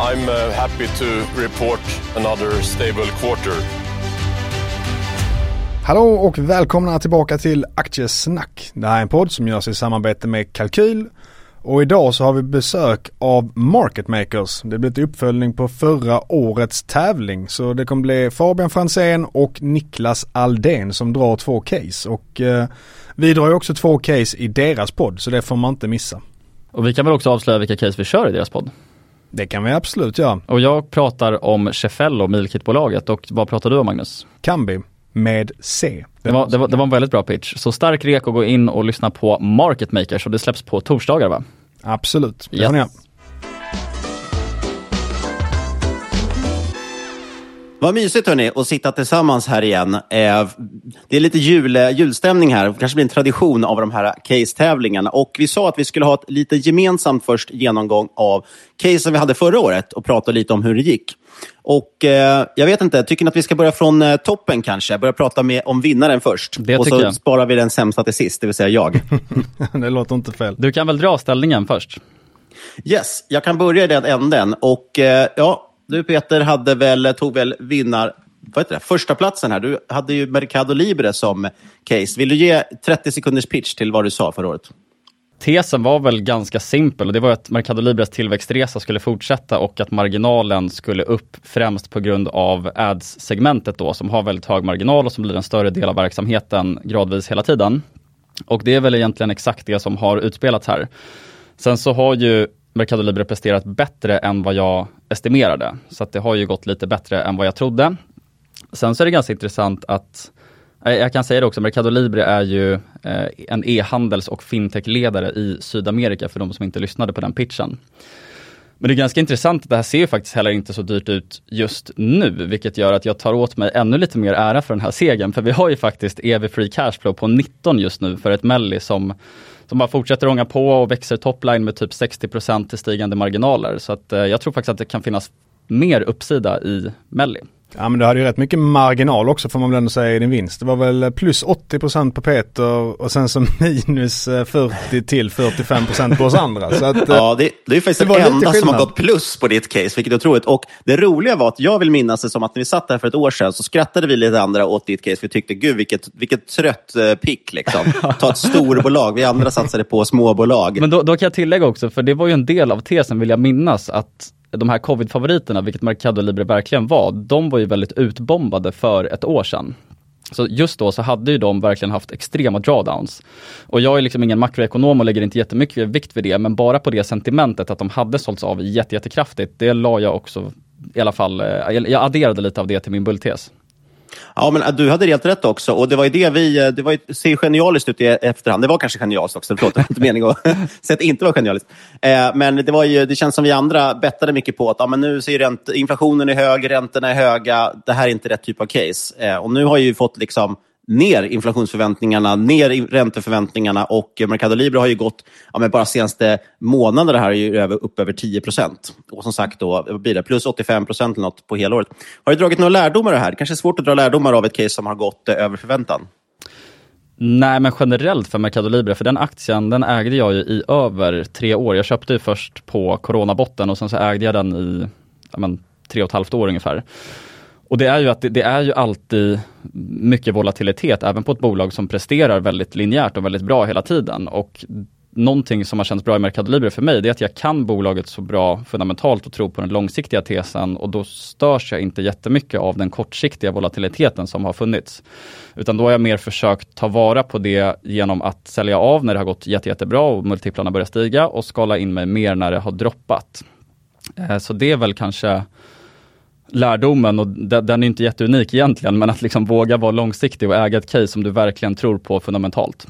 I'm uh, happy to report another stable quarter. Hallå och välkomna tillbaka till Aktiesnack. Det här är en podd som görs i samarbete med Kalkyl. Och idag så har vi besök av Market Makers. Det blir ett uppföljning på förra årets tävling. Så det kommer bli Fabian Fransén och Niklas Aldén som drar två case. Och eh, vi drar ju också två case i deras podd så det får man inte missa. Och vi kan väl också avslöja vilka case vi kör i deras podd. Det kan vi absolut göra. Och jag pratar om Cefello, Milkit-bolaget och vad pratar du om Magnus? Kambi med C. Det var, det, var, det var en väldigt bra pitch. Så stark rek att gå in och lyssna på Market Makers och det släpps på torsdagar va? Absolut, det Yes. Vad mysigt hörni, att sitta tillsammans här igen. Eh, Det är lite jul, julstämning här, det kanske blir en tradition av de här case-tävlingarna. Och vi sa att vi skulle ha ett lite gemensamt först genomgång av casen vi hade förra året och prata lite om hur det gick. Och eh, jag vet inte, tycker ni att vi ska börja från eh, toppen kanske? Börja prata med, om vinnaren först. Det och så jag. sparar vi den sämsta till sist, det vill säga jag. det låter inte fel. Du kan väl dra ställningen först? Yes, jag kan börja i den änden. Och eh, ja, du Peter hade väl, tog väl vinnar... Vad heter det? Första platsen här. Du hade ju Mercado Libre som case. Vill du ge 30 sekunders pitch till vad du sa förra året? Tesen var väl ganska simpel och det var att Mercado Libres tillväxtresa skulle fortsätta och att marginalen skulle upp främst på grund av ads-segmentet då som har väldigt hög marginal och som blir en större del av verksamheten gradvis hela tiden. Och det är väl egentligen exakt det som har utspelats här. Sen så har ju Mercado Libre presterat bättre än vad jag estimerade. Så att det har ju gått lite bättre än vad jag trodde. Sen så är det ganska intressant att eh, jag kan säga det också, Mercado Libre är ju eh, en e-handels och fintech-ledare i Sydamerika för de som inte lyssnade på den pitchen. Men det är ganska intressant det här ser ju faktiskt heller inte så dyrt ut just nu, vilket gör att jag tar åt mig ännu lite mer ära för den här segern. För vi har ju faktiskt EV Free Cashflow på 19 just nu för ett Melli som, som bara fortsätter ånga på och växer topline med typ 60% till stigande marginaler. Så att, eh, jag tror faktiskt att det kan finnas mer uppsida i Melli. Ja men du hade ju rätt mycket marginal också får man väl ändå säga i din vinst. Det var väl plus 80% på Peter och sen så minus eh, 40 till 45% på oss andra. Så att, eh, Ja, det, det är ju faktiskt det lite enda som har gått plus på ditt case, vilket är otroligt. Och det roliga var att jag vill minnas det som att när vi satt här för ett år sedan så skrattade vi lite andra åt ditt case. Vi tyckte, gud vilket, vilket trött eh, pick liksom. Ta ett storbolag, vi andra satsade på småbolag. Men då, då kan jag tillägga också, för det var ju en del av tesen vill jag minnas, att de här covid-favoriterna, vilket Mercado Libre verkligen var, de var ju väldigt utbombade för ett år sedan. Så just då så hade ju de verkligen haft extrema drawdowns. Och jag är liksom ingen makroekonom och lägger inte jättemycket vikt vid det, men bara på det sentimentet att de hade sålts av jätte, jättekraftigt, det la jag också i alla fall, eh, jag adderade lite av det till min bulltes. Ja, men äh, du hade helt rätt också. Och det var ju det vi... Eh, det var ju, ser genialiskt ut i efterhand. Det var kanske genialiskt också. Förlåt, det var inte meningen att säga att det inte var genialiskt. Eh, men det, var ju, det känns som vi andra bettade mycket på att ja, men nu ser ränt, inflationen är hög, räntorna är höga. Det här är inte rätt typ av case. Eh, och nu har ju fått liksom ner inflationsförväntningarna, ner ränteförväntningarna och Mercado Libre har ju gått, ja, men bara senaste månaderna här är ju över, upp över 10 procent. Och som sagt, då blir det plus 85 procent eller något på hela året. Har du dragit några lärdomar av det här? Det kanske är svårt att dra lärdomar av ett case som har gått eh, över förväntan. Nej, men generellt för Mercado Libre, för den aktien den ägde jag ju i över tre år. Jag köpte ju först på coronabotten och sen så ägde jag den i ja, men, tre och ett halvt år ungefär. Och det är ju att det, det är ju alltid mycket volatilitet, även på ett bolag som presterar väldigt linjärt och väldigt bra hela tiden. Och någonting som har känts bra i Mercado Libre för mig, det är att jag kan bolaget så bra fundamentalt och tror på den långsiktiga tesen och då störs jag inte jättemycket av den kortsiktiga volatiliteten som har funnits. Utan då har jag mer försökt ta vara på det genom att sälja av när det har gått jätte, jättebra och multiplarna börjar stiga och skala in mig mer när det har droppat. Eh, så det är väl kanske lärdomen och den är inte jätteunik egentligen, men att liksom våga vara långsiktig och äga ett case som du verkligen tror på fundamentalt.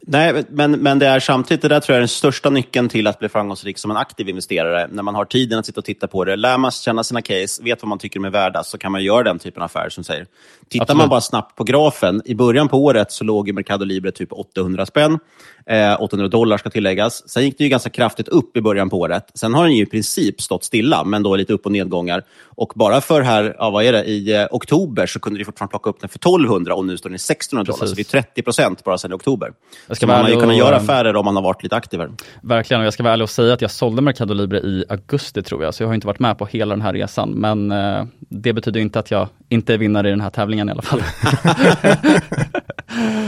Nej, men, men det är samtidigt, det där tror jag är den största nyckeln till att bli framgångsrik som en aktiv investerare. När man har tiden att sitta och titta på det, lär man känna sina case, vet vad man tycker de är värda, så kan man göra den typen av affärer som säger. Tittar Absolut. man bara snabbt på grafen, i början på året så låg Mercado Libre typ 800 spänn. Eh, 800 dollar ska tilläggas. Sen gick det ju ganska kraftigt upp i början på året. Sen har den ju i princip stått stilla, men då lite upp och nedgångar. Och bara för här, ja, vad är det, i eh, oktober så kunde du fortfarande plocka upp den för 1200 och nu står den i 1600 dollar. Så det är 30 procent bara sedan i oktober. Så man har ju kunnat göra affärer om man har varit lite aktivare. Verkligen, och jag ska vara ärlig och säga att jag sålde Mercado Libre i augusti tror jag, så jag har inte varit med på hela den här resan. Men eh, det betyder inte att jag inte är vinnare i den här tävlingen i alla fall.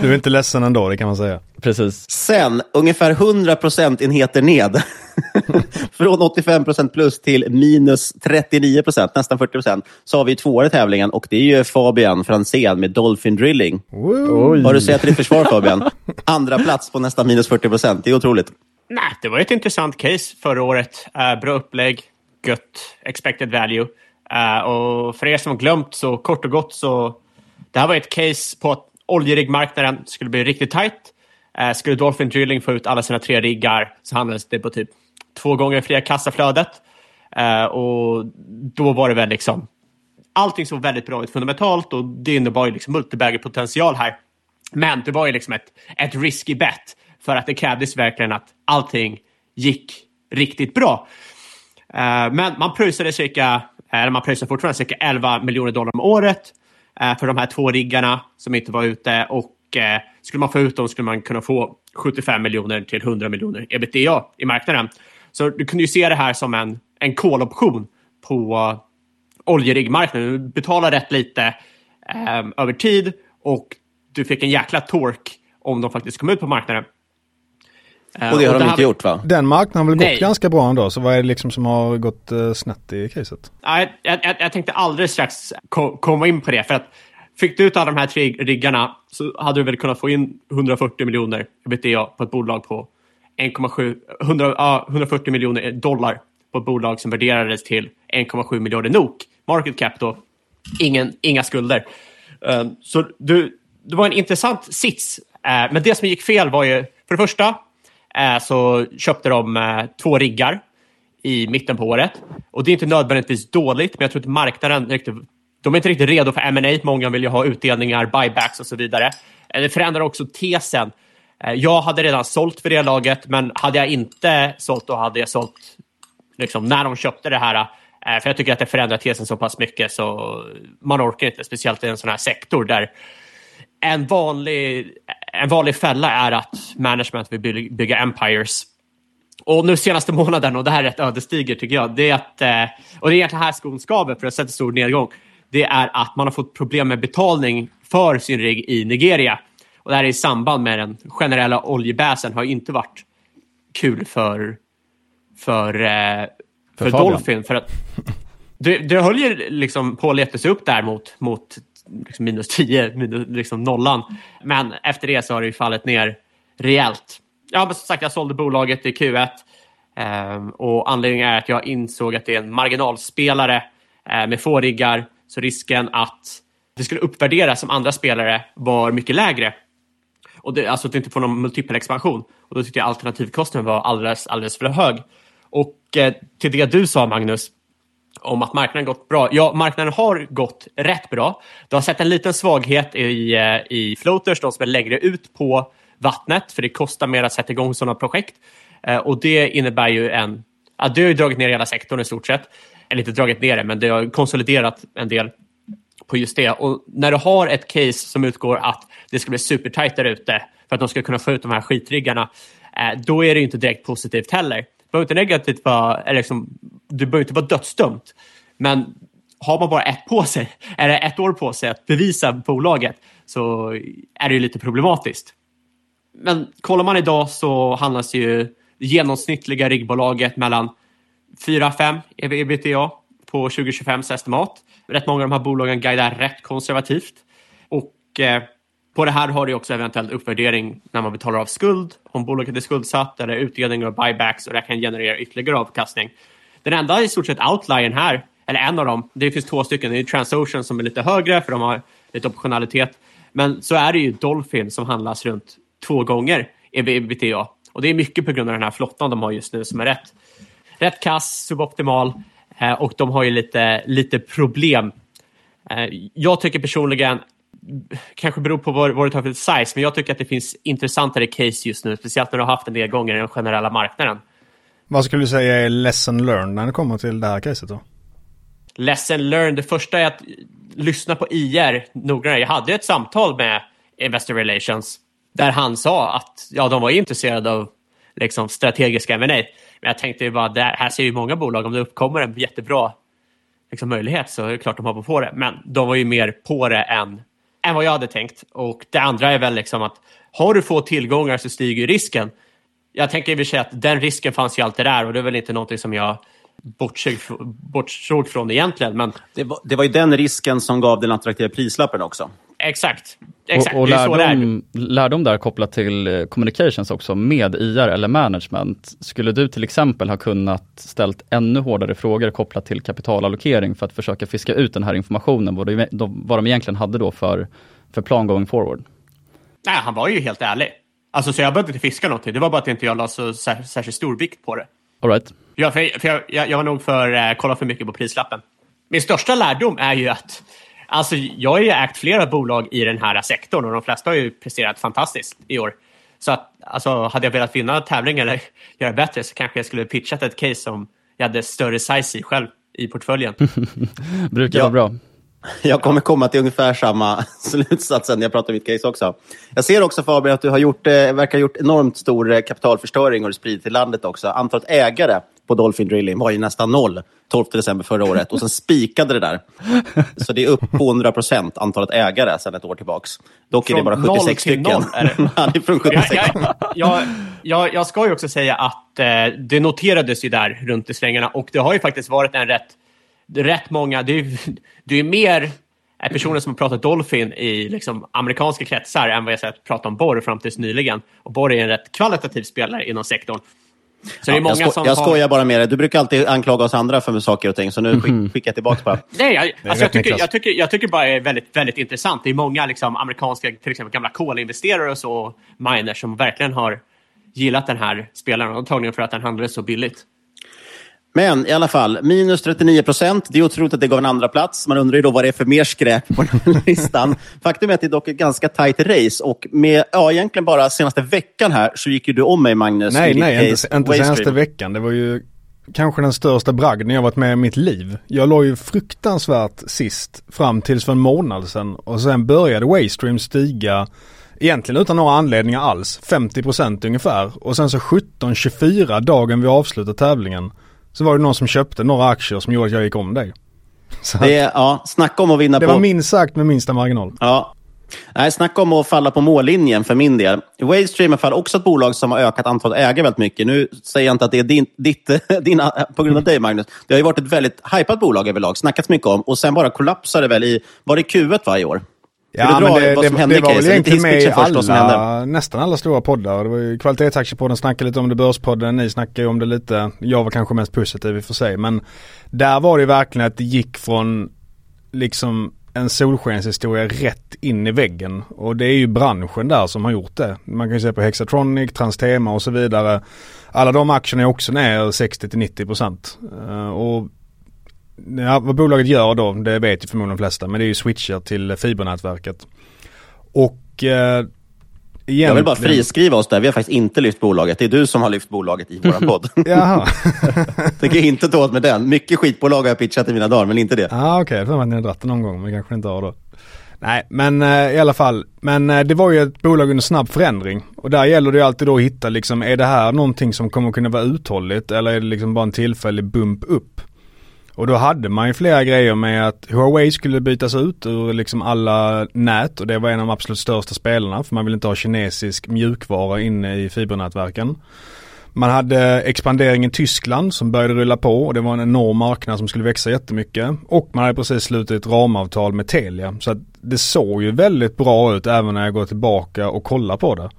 du är inte ledsen ändå, det kan man säga. Precis. Sen, ungefär 100 procentenheter ned. Från 85 procent plus till minus 39 procent, nästan 40 procent, så har vi tvåa i tävlingen och det är ju Fabian Franzén med Dolphin Drilling. Oj. Vad du säger till ditt försvar Fabian? Andra plats på nästan minus 40 procent, det är otroligt. Nej, det var ett intressant case förra året. Uh, bra upplägg, gött expected value. Uh, och för er som har glömt så kort och gott så det här var ett case på att oljeriggmarknaden skulle bli riktigt tight. Eh, skulle Dolphin Drilling få ut alla sina tre riggar så handlades det på typ två gånger fria kassaflödet. Eh, och då var det väl liksom allting såg väldigt bra ut fundamentalt och det innebar ju liksom multibagger-potential här. Men det var ju liksom ett, ett risky bet för att det krävdes verkligen att allting gick riktigt bra. Eh, men man pröjsade cirka eller man pröjsar fortfarande cirka 11 miljoner dollar om året Eh, för de här två riggarna som inte var ute. Och eh, skulle man få ut dem skulle man kunna få 75 miljoner till 100 miljoner ebitda i marknaden. Så du kunde ju se det här som en, en koloption på oljeriggmarknaden. Du betalar rätt lite eh, över tid och du fick en jäkla tork om de faktiskt kom ut på marknaden. Och det har och de inte gjort va? Den marknaden har väl Nej. gått ganska bra ändå, så vad är det liksom som har gått uh, snett i caset? jag, jag, jag tänkte alldeles strax ko komma in på det, för att fick du ut alla de här tre riggarna så hade du väl kunnat få in 140 miljoner ebitda på ett bolag på 1,7, 100, uh, 140 miljoner dollar på ett bolag som värderades till 1,7 miljarder NOK. Market cap då, ingen, inga skulder. Uh, så du, det var en intressant sits. Uh, men det som gick fel var ju, för det första, Eh, Eh, så köpte de eh, två riggar i mitten på året. Och det är inte nödvändigtvis dåligt, men jag tror att marknaden riktigt, de är inte riktigt redo för M&A. Många vill ju ha utdelningar, buybacks och så vidare. Eh, det förändrar också tesen. Jag hade redan sålt för det laget, men hade jag inte sålt, då hade jag sålt liksom, när de köpte det här. För jag tycker att det förändrar tesen så pass mycket så man orkar inte, speciellt i en sån här sektor där en vanlig, en vanlig fälla är att management vill bygga empires. Och nu senaste månaden, och det här är rätt ödesdigert tycker jag, det är att, eh, och det är egentligen här skon skaver för att sätta stor nedgång, det är att man har fått problem med betalning för sin rigg i Nigeria. Och det här är i samband med den generella oljebäsen har inte varit kul för, för, för, för Dolphin. För att det, det höll ju liksom på att leta sig upp där mot, mot liksom minus 10, minus, liksom nollan. Men efter det så har det ju fallit ner rejält. Ja, men som sagt, jag sålde bolaget i Q1 eh, och anledningen är att jag insåg att det är en marginalspelare eh, med få riggar, så risken att det skulle uppvärderas som andra spelare var mycket lägre. Och det, alltså att det inte får någon multipelexpansion. Och då tyckte jag alternativkostnaden var alldeles, alldeles för hög. Och eh, till det du sa, Magnus, om att marknaden gått bra. Ja, marknaden har gått rätt bra. Du har sett en liten svaghet i, eh, i floaters, de som är längre ut på vattnet, för det kostar mer att sätta igång sådana projekt. Eh, och det innebär ju en... Ja, det har ju dragit ner hela sektorn i stort sett. Eller inte dragit ner det, men det har konsoliderat en del på just det. Och när du har ett case som utgår att det ska bli supertajt där ute för att de ska kunna få ut de här skitriggarna, eh, då är det inte direkt positivt heller behöver inte negativt vara, eller liksom, du behöver inte vara dödsdömt. Men har man bara ett på sig, eller ett år på sig att bevisa bolaget så är det ju lite problematiskt. men kollar man idag så handlas ju det genomsnittliga riggbolaget mellan 4-5 ebitda på 2025 estimat. Rätt många av de här bolagen guidar rätt konservativt. Och eh, på det här har du också eventuellt uppvärdering när man betalar av skuld, om bolaget är skuldsatt eller utdelningar och buybacks och det kan generera ytterligare avkastning. Den enda i stort sett outliern här, eller en av dem, det finns två stycken, det är Transocean som är lite högre för de har lite optionalitet. Men så är det ju Dolphin som handlas runt två gånger ebitda. Och det är mycket på grund av den här flottan de har just nu som är rätt, rätt kass, suboptimal eh, och de har ju lite, lite problem. Eh, jag tycker personligen, kanske beror på vad, vad du tar för size, men jag tycker att det finns intressantare case just nu, speciellt när du har haft en nedgång i den generella marknaden. Vad skulle du säga är lesson learned när det kommer till det här caset då? Lesson learned, det första är att lyssna på IR noggrannare. Jag hade ett samtal med Investor Relations där han sa att ja, de var intresserade av liksom, strategiska M&A. Men jag tänkte ju bara, det här ser ju många bolag, om det uppkommer en jättebra liksom, möjlighet så är det klart de hoppar på det. Men de var ju mer på det än, än vad jag hade tänkt. Och det andra är väl liksom att har du få tillgångar så stiger risken. Jag tänker i och för sig att den risken fanns ju alltid där och det är väl inte någonting som jag bortsåg från egentligen. Men... Det, var, det var ju den risken som gav den attraktiva prislappen också. Exakt. Exakt. Och, och lärdom, lärdom där kopplat till eh, communications också med IR eller management. Skulle du till exempel ha kunnat ställt ännu hårdare frågor kopplat till kapitalallokering för att försöka fiska ut den här informationen, vad de, vad de egentligen hade då för, för plan going forward? Nej, han var ju helt ärlig. Alltså, så jag behövde inte fiska någonting. Det var bara att inte jag la så särskilt stor vikt på det. All right. Ja, för, för jag, jag, jag, var nog för eh, kolla för mycket på prislappen. Min största lärdom är ju att alltså, jag har ju ägt flera bolag i den här sektorn och de flesta har ju presterat fantastiskt i år. Så att, alltså, hade jag velat vinna tävling eller göra bättre så kanske jag skulle pitchat ett case som jag hade större size i själv i portföljen. Brukar ja. vara bra. Jag kommer komma till ungefär samma slutsats när jag pratar om mitt case också. Jag ser också Fabian att du har gjort, eh, verkar ha gjort enormt stor eh, kapitalförstöring och spridit till landet också. Antalet ägare på Dolphin Drilling var ju nästan noll 12 december förra året och sen spikade det där. Så det är upp på 100 procent antalet ägare sedan ett år tillbaks. Dock från är det bara 76 stycken. Noll, är det? ja, det är från 76. Jag, jag, jag, jag, ska ju också säga att eh, det noterades ju där runt i svängarna och det har ju faktiskt varit en rätt rätt många, det är, det är mer personer som har pratat Dolphin i liksom, amerikanska kretsar än vad jag sett prata om Borr fram tills nyligen. Och Borr är en rätt kvalitativ spelare inom sektorn. Så det är många jag, sko jag skojar bara med dig. Du brukar alltid anklaga oss andra för saker och ting, så nu skick, skickar jag tillbaka bara. Nej, jag, alltså, jag, tycker, jag, tycker, jag tycker bara det är väldigt, väldigt intressant. Det är många liksom, amerikanska, till exempel gamla kolinvesterare och så, miners, som verkligen har gillat den här spelaren, antagligen för att den handlades så billigt. Men i alla fall, minus 39 procent. Det är otroligt att det gav en andra plats. Man undrar ju då vad det är för mer skräp på den här listan. Faktum är att det är dock ett ganska tajt race och med, ja, egentligen bara senaste veckan här så gick ju du om mig Magnus. Nej, nej, inte, inte senaste veckan. Det var ju kanske den största bragden jag varit med i mitt liv. Jag låg ju fruktansvärt sist fram tills för en månad sedan och sen började Waystream stiga Egentligen utan några anledningar alls. 50% ungefär. Och sen så 17-24 dagen vi avslutade tävlingen så var det någon som köpte några aktier som gjorde att jag gick om dig. Så det, ja, snacka om att vinna det på... Det var minst sagt med minsta marginal. Ja. Nej, snacka om att falla på mållinjen för min del. Wavestream är också ett bolag som har ökat antalet ägare väldigt mycket. Nu säger jag inte att det är din, ditt, din, på grund av dig, Magnus. Det har ju varit ett väldigt hypat bolag överlag, snackats mycket om. Och sen bara kollapsade det väl i, var det Q1 varje år? Ja, men det, det, det var väl egentligen med i alla, nästan alla stora poddar. Det var ju Kvalitetsaktiepodden snackade lite om det, Börspodden, ni snackade ju om det lite. Jag var kanske mest positiv i och för sig. Men där var det verkligen att det gick från liksom en solskenshistoria rätt in i väggen. Och det är ju branschen där som har gjort det. Man kan ju se på Hexatronic, Transtema och så vidare. Alla de aktierna är också ner 60-90%. Uh, och Ja, vad bolaget gör då, det vet ju förmodligen de flesta, men det är ju switcher till fibernätverket. Och eh, Jag vill bara friskriva oss där, vi har faktiskt inte lyft bolaget. Det är du som har lyft bolaget i vår podd. Jaha. Tänker inte ta åt med den. Mycket skitbolag har jag pitchat i mina dagar, men inte det. Ja, ah, okej. Okay. Jag tror att ni har dratt det någon gång, men kanske inte har då. Nej, men eh, i alla fall. Men eh, det var ju ett bolag under snabb förändring. Och där gäller det ju alltid då att hitta liksom, är det här någonting som kommer kunna vara uthålligt eller är det liksom bara en tillfällig bump upp? Och då hade man ju flera grejer med att Huawei skulle bytas ut ur liksom alla nät och det var en av de absolut största spelarna för man vill inte ha kinesisk mjukvara inne i fibernätverken. Man hade expanderingen i Tyskland som började rulla på och det var en enorm marknad som skulle växa jättemycket. Och man hade precis slutit ett ramavtal med Telia. Så att det såg ju väldigt bra ut även när jag går tillbaka och kollar på det.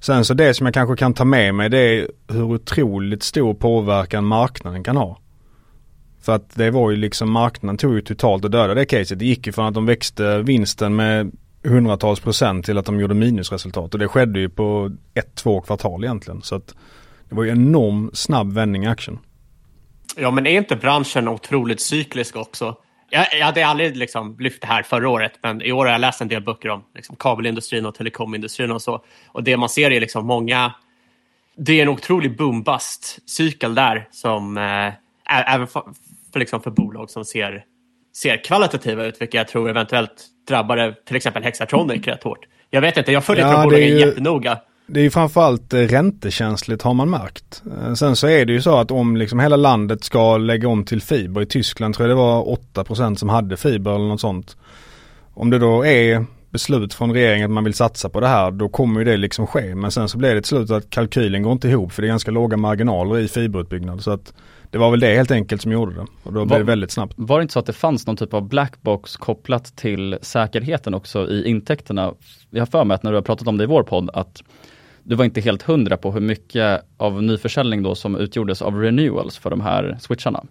Sen så det som jag kanske kan ta med mig det är hur otroligt stor påverkan marknaden kan ha. För att det var ju liksom marknaden tog ju totalt och dödade det caset. Det gick ju från att de växte vinsten med hundratals procent till att de gjorde minusresultat. Och det skedde ju på ett, två kvartal egentligen. Så att det var ju enorm snabb vändning i aktien. Ja, men är inte branschen otroligt cyklisk också? Jag, jag hade aldrig liksom lyft det här förra året, men i år har jag läst en del böcker om liksom, kabelindustrin och telekomindustrin och så. Och det man ser är liksom många... Det är en otrolig boom-bust-cykel där som eh, även för, för, liksom för bolag som ser, ser kvalitativa ut, vilket jag tror eventuellt drabbade till exempel Hexatronic rätt hårt. Jag vet inte, jag följer ja, bolagen ju... jättenoga. Det är ju framförallt eh, räntekänsligt har man märkt. Eh, sen så är det ju så att om liksom hela landet ska lägga om till fiber. I Tyskland tror jag det var 8% som hade fiber eller något sånt. Om det då är beslut från regeringen att man vill satsa på det här då kommer ju det liksom ske. Men sen så blir det till slut att kalkylen går inte ihop för det är ganska låga marginaler i fiberutbyggnad. Så att det var väl det helt enkelt som gjorde det. Och då blev det väldigt snabbt. Var det inte så att det fanns någon typ av blackbox kopplat till säkerheten också i intäkterna? Jag har för mig att när du har pratat om det i vår podd att du var inte helt hundra på hur mycket av nyförsäljning då som utgjordes av renewals för de här switcharna.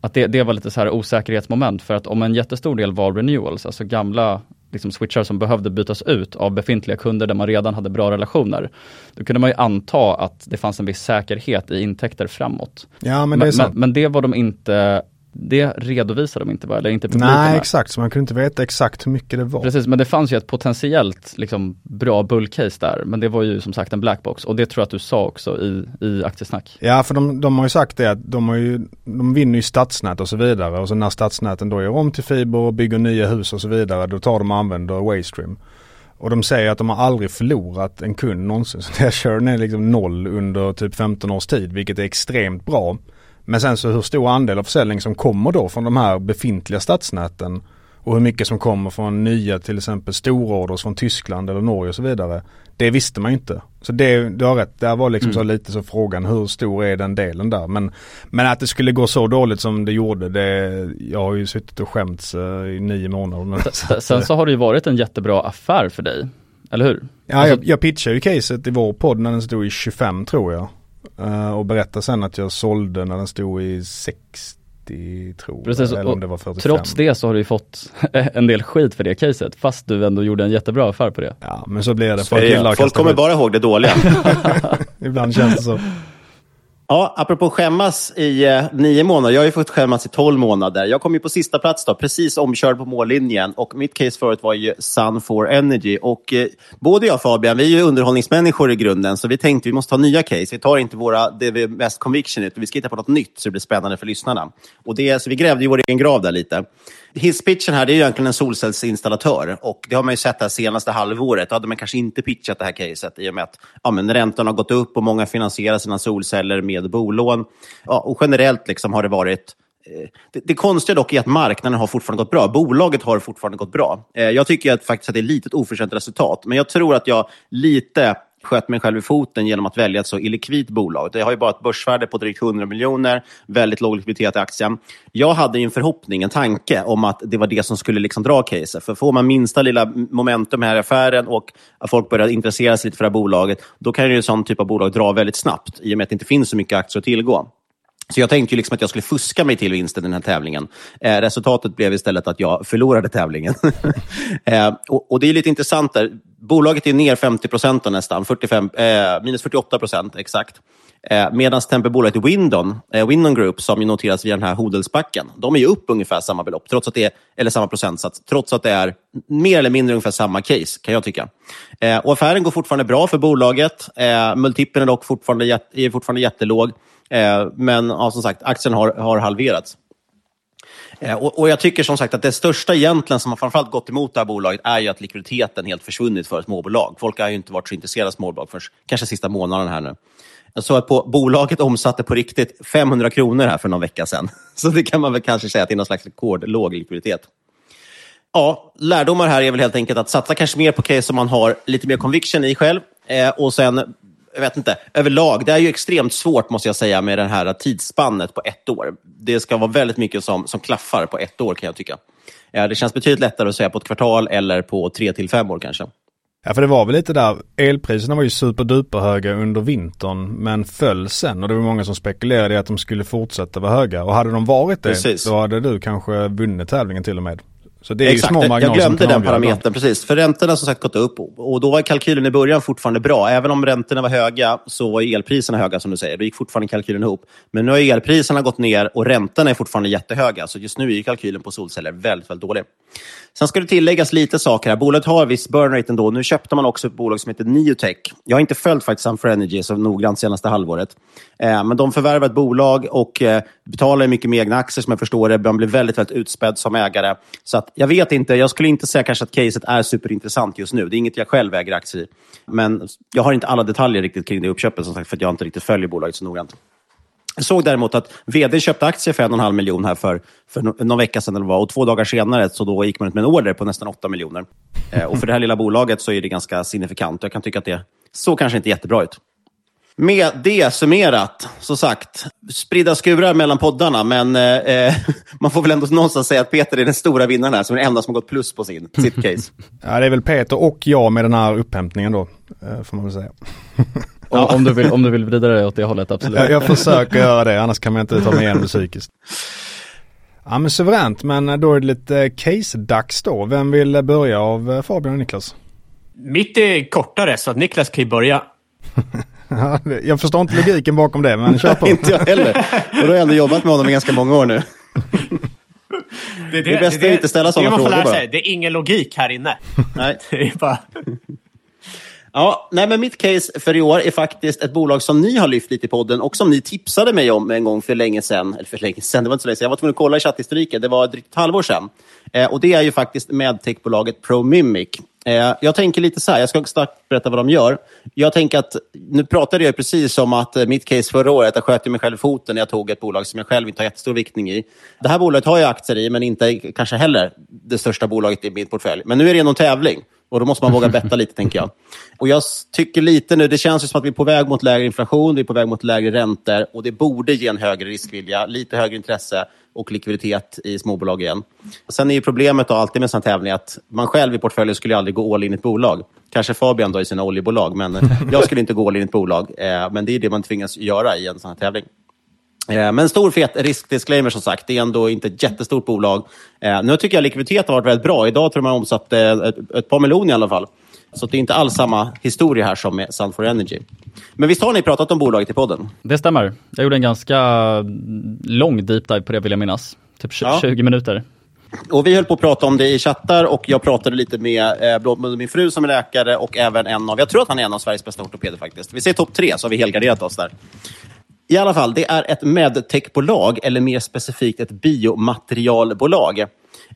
Att det, det var lite så här osäkerhetsmoment för att om en jättestor del var renewals, alltså gamla liksom switchar som behövde bytas ut av befintliga kunder där man redan hade bra relationer. Då kunde man ju anta att det fanns en viss säkerhet i intäkter framåt. Ja men det sant. Men, men det var de inte det redovisade de inte va? Eller inte Nej exakt, så man kunde inte veta exakt hur mycket det var. Precis, men det fanns ju ett potentiellt liksom, bra bullcase där. Men det var ju som sagt en blackbox och det tror jag att du sa också i, i aktiesnack. Ja, för de, de har ju sagt det att de, har ju, de vinner ju stadsnät och så vidare. Och så när stadsnäten då gör om till fiber och bygger nya hus och så vidare, då tar de och använder Waystream. Och de säger att de har aldrig förlorat en kund någonsin. Så deras churn är liksom noll under typ 15 års tid, vilket är extremt bra. Men sen så hur stor andel av försäljning som kommer då från de här befintliga stadsnäten och hur mycket som kommer från nya till exempel stororders från Tyskland eller Norge och så vidare. Det visste man ju inte. Så det, du har rätt, där var liksom mm. så lite så frågan hur stor är den delen där. Men, men att det skulle gå så dåligt som det gjorde, det, jag har ju suttit och skämts uh, i nio månader. Sen, sen så har det ju varit en jättebra affär för dig, eller hur? Ja, alltså, jag, jag pitchade ju caset i vår podd när den stod i 25 tror jag. Uh, och berätta sen att jag sålde när den stod i 60 tror Precis, jag, eller om det var 45. Trots det så har du ju fått en del skit för det caset, fast du ändå gjorde en jättebra affär på det. Ja, men så blir det. Folk, folk kommer bara ihåg det dåliga. Ibland känns det så. Ja, apropå skämmas i eh, nio månader. Jag har ju fått skämmas i tolv månader. Jag kom ju på sista plats då, precis omkörd på mållinjen. Och mitt case förut var ju Sun4 Energy. Och eh, både jag och Fabian, vi är ju underhållningsmänniskor i grunden, så vi tänkte vi måste ha nya case. Vi tar inte våra, det vi är mest conviction utan vi ska hitta på något nytt så det blir spännande för lyssnarna. Och det, så vi grävde ju vår egen grav där lite hisspitchen här det är ju egentligen en solcellsinstallatör och det har man ju sett det senaste halvåret. Då hade man kanske inte pitchat det här caset i och med att ja, men räntorna har gått upp och många finansierar sina solceller med bolån. Ja, och generellt liksom har det varit eh, det, det konstiga dock är att marknaden har fortfarande gått bra. Bolaget har fortfarande gått bra. Eh, jag tycker att, faktiskt att det är lite ett oförtjänt resultat, men jag tror att jag lite sköt mig själv i foten genom att välja ett så illikvitt bolag. Det har ju bara ett börsvärde på drygt 100 miljoner, väldigt låg likviditet i aktien. Jag hade ju en förhoppning, en tanke om att det var det som skulle liksom dra caset. För får man minsta lilla momentum här i affären och att folk börjar intressera sig lite för det här bolaget, då kan ju en sån typ av bolag dra väldigt snabbt i och med att det inte finns så mycket aktier att tillgå. Så jag tänkte ju liksom att jag skulle fuska mig till vinsten i den här tävlingen. Eh, resultatet blev istället att jag förlorade tävlingen. eh, och, och, Det är lite intressant där. Bolaget är ner 50 procent nästan, 45, eh, minus 48 procent exakt. Eh, Medan bolaget Windon, eh, Windon Group, som ju noteras via den här Hodelsbacken, de är ju upp ungefär samma belopp, trots att det är, eller samma procentsats, trots att det är mer eller mindre ungefär samma case, kan jag tycka. Eh, och affären går fortfarande bra för bolaget. Eh, multipeln är dock fortfarande, är fortfarande jättelåg. Eh, men ja, som sagt, aktien har, har halverats. Eh, och, och, Jag tycker som sagt att det största egentligen som har framförallt gått emot det här bolaget är ju att likviditeten helt försvunnit för småbolag. Folk har ju inte varit så intresserade av småbolag förrän kanske sista månaden här nu. Jag såg att på, bolaget omsatte på riktigt 500 kronor här för någon vecka sedan. Så det kan man väl kanske säga att det är någon slags rekordlåg likviditet. Ja, lärdomar här är väl helt enkelt att satsa kanske mer på case som man har lite mer conviction i själv. Eh, och sen, jag vet inte, överlag, det är ju extremt svårt måste jag säga med det här tidsspannet på ett år. Det ska vara väldigt mycket som, som klaffar på ett år kan jag tycka. Det känns betydligt lättare att säga på ett kvartal eller på tre till fem år kanske. Ja för det var väl lite där, elpriserna var ju superduper höga under vintern men föll sen och det var många som spekulerade i att de skulle fortsätta vara höga. Och hade de varit det, Precis. då hade du kanske vunnit tävlingen till och med. Så det är Exakt, ju små jag glömde den parametern. Precis. För räntorna har som sagt gått upp och då var kalkylen i början fortfarande bra. Även om räntorna var höga så var elpriserna höga som du säger. Då gick fortfarande kalkylen ihop. Men nu har elpriserna gått ner och räntorna är fortfarande jättehöga. Så just nu är kalkylen på solceller väldigt, väldigt dålig. Sen ska det tilläggas lite saker här. Bolaget har viss burn rate ändå. Nu köpte man också ett bolag som heter Neotech. Jag har inte följt faktiskt Sunfor Energy så noggrant senaste halvåret. Eh, men de förvärvar ett bolag och eh, betalar mycket med egna aktier som jag förstår det. Man blir väldigt, väldigt utspädd som ägare. Så att, jag vet inte. Jag skulle inte säga kanske att caset är superintressant just nu. Det är inget jag själv äger aktier i. Men jag har inte alla detaljer riktigt kring det uppköpet som sagt för att jag inte riktigt följer bolaget så noggrant. Jag såg däremot att vd köpte aktier för en och en halv miljon här för, för någon vecka sedan. Eller vad, och två dagar senare så då gick man ut med en order på nästan 8 miljoner. Eh, och för det här lilla bolaget så är det ganska signifikant. Jag kan tycka att det såg kanske inte jättebra ut. Med det summerat, så sagt, spridda skurar mellan poddarna, men eh, eh man får väl ändå någonstans säga att Peter är den stora vinnaren här, som är den enda som har gått plus på sin, sitt case. ja, det är väl Peter och jag med den här upphämtningen då, eh, får man väl säga. Ja. Om, du vill, om du vill vrida det åt det hållet, absolut. Jag, jag försöker göra det, annars kan man inte ta mig igenom det psykiskt. Ja men suveränt, men då är det lite case-dags då. Vem vill börja av eh, Fabian och Niklas? Mitt är kortare, så att Niklas kan ju börja. jag förstår inte logiken bakom det, men kör på. inte jag heller. Och då har jag ändå jobbat med honom i ganska många år nu. Det, det, det är bäst att inte ställa sådana frågor bara. Sig. Det är ingen logik här inne. Nej. Det är bara... Ja, nej, men mitt case för i år är faktiskt ett bolag som ni har lyft lite i podden och som ni tipsade mig om en gång för länge sedan. Eller för länge sedan, det var inte så länge sedan. Jag var tvungen att kolla i chatthistoriken. Det var drygt ett halvår sedan. Eh, och det är ju faktiskt medtechbolaget ProMimic. Eh, jag tänker lite så här, jag ska snabbt berätta vad de gör. Jag tänker att, nu pratade jag precis om att eh, mitt case förra året, jag sköt mig själv i foten när jag tog ett bolag som jag själv inte har jättestor viktning i. Det här bolaget har jag aktier i, men inte kanske heller det största bolaget i min portfölj. Men nu är det någon tävling. Och då måste man våga betta lite, tänker jag. Och jag tycker lite nu, det känns som att vi är på väg mot lägre inflation, vi är på väg mot lägre räntor och det borde ge en högre riskvilja, lite högre intresse och likviditet i småbolag igen. Sen är ju problemet då alltid med sån tävling att man själv i portföljen skulle aldrig gå all in i ett bolag. Kanske Fabian då i sina oljebolag, men jag skulle inte gå all in i ett bolag. Eh, men det är det man tvingas göra i en sån här tävling. Eh, men stor fet riskdisclaimer som sagt. Det är ändå inte ett jättestort bolag. Eh, nu tycker jag likviditeten har varit väldigt bra. Idag tror jag man omsatte ett, par miljoner i alla fall. Så det är inte alls samma historia här som med Sun for Energy. Men visst har ni pratat om bolaget i podden? Det stämmer. Jag gjorde en ganska lång deep dive på det vill jag minnas. Typ 20 ja. minuter. Och vi höll på att prata om det i chattar och jag pratade lite med eh, min fru som är läkare och även en av, jag tror att han är en av Sveriges bästa ortopeder faktiskt. Vi säger topp tre så har vi helgarderat oss där. I alla fall, det är ett medtechbolag, eller mer specifikt ett biomaterialbolag.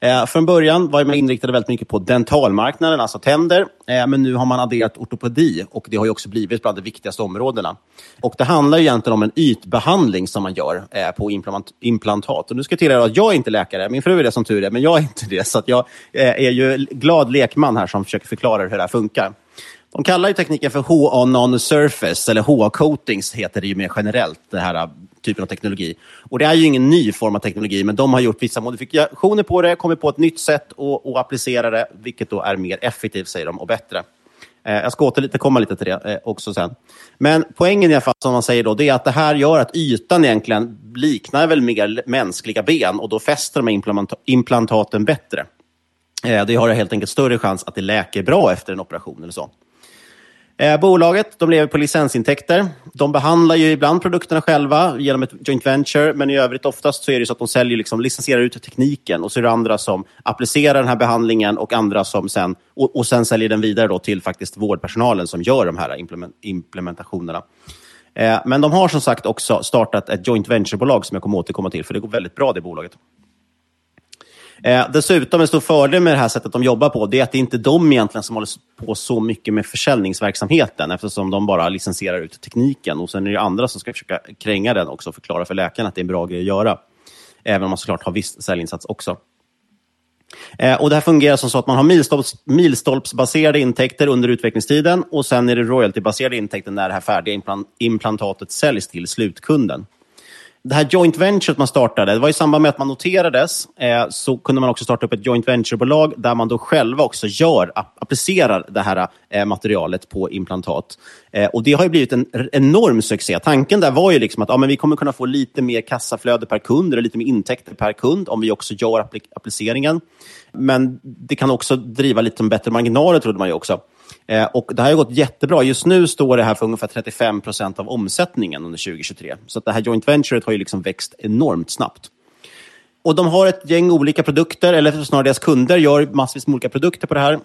Eh, från början var man inriktade väldigt mycket på dentalmarknaden, alltså tänder. Eh, men nu har man adderat ortopedi och det har ju också blivit bland de viktigaste områdena. Och Det handlar egentligen om en ytbehandling som man gör eh, på implant implantat. Och nu ska jag tillägga att jag är inte läkare, min fru är det som tur är, men jag är inte det. Så jag eh, är ju glad lekman här som försöker förklara hur det här funkar. De kallar ju tekniken för HA non-surface, eller HA-coatings heter det ju mer generellt, den här äh, typen av teknologi. Och Det är ju ingen ny form av teknologi, men de har gjort vissa modifikationer på det, kommit på ett nytt sätt att, att applicera det, vilket då är mer effektivt, säger de, och bättre. Eh, jag ska återkomma lite till det eh, också sen. Men poängen i alla fall, som man säger då, det är att det här gör att ytan egentligen liknar väl mer mänskliga ben och då fäster de implant implantaten bättre. Eh, det har helt enkelt större chans att det läker bra efter en operation eller så. Eh, bolaget de lever på licensintäkter. De behandlar ju ibland produkterna själva genom ett joint venture, men i övrigt oftast så är det så att de säljer, liksom, licensierar ut tekniken och så är det andra som applicerar den här behandlingen och andra som sen, och, och sen säljer den vidare då till faktiskt vårdpersonalen som gör de här implement, implementationerna. Eh, men de har som sagt också startat ett joint venture-bolag som jag kommer återkomma till, för det går väldigt bra det bolaget. Eh, dessutom en stor fördel med det här sättet de jobbar på, det är att det inte är de egentligen som håller på så mycket med försäljningsverksamheten, eftersom de bara licensierar ut tekniken. Och sen är det andra som ska försöka kränga den också och förklara för läkaren att det är en bra grej att göra. Även om man såklart har viss säljinsats också. Eh, och Det här fungerar som så att man har milstolps, milstolpsbaserade intäkter under utvecklingstiden och sen är det royaltybaserade intäkter när det här färdiga implant, implantatet säljs till slutkunden. Det här joint venture man startade, det var i samband med att man noterades, eh, så kunde man också starta upp ett joint venture-bolag där man då själva också gör, applicerar det här eh, materialet på implantat. Eh, och Det har blivit en enorm succé. Tanken där var ju liksom att ja, men vi kommer kunna få lite mer kassaflöde per kund, eller lite mer intäkter per kund om vi också gör appliceringen. Men det kan också driva lite bättre marginaler, trodde man ju också. Eh, och Det här har gått jättebra. Just nu står det här för ungefär 35 procent av omsättningen under 2023. Så det här joint venturet har ju liksom växt enormt snabbt. Och De har ett gäng olika produkter, eller snarare deras kunder gör massvis med olika produkter på det här.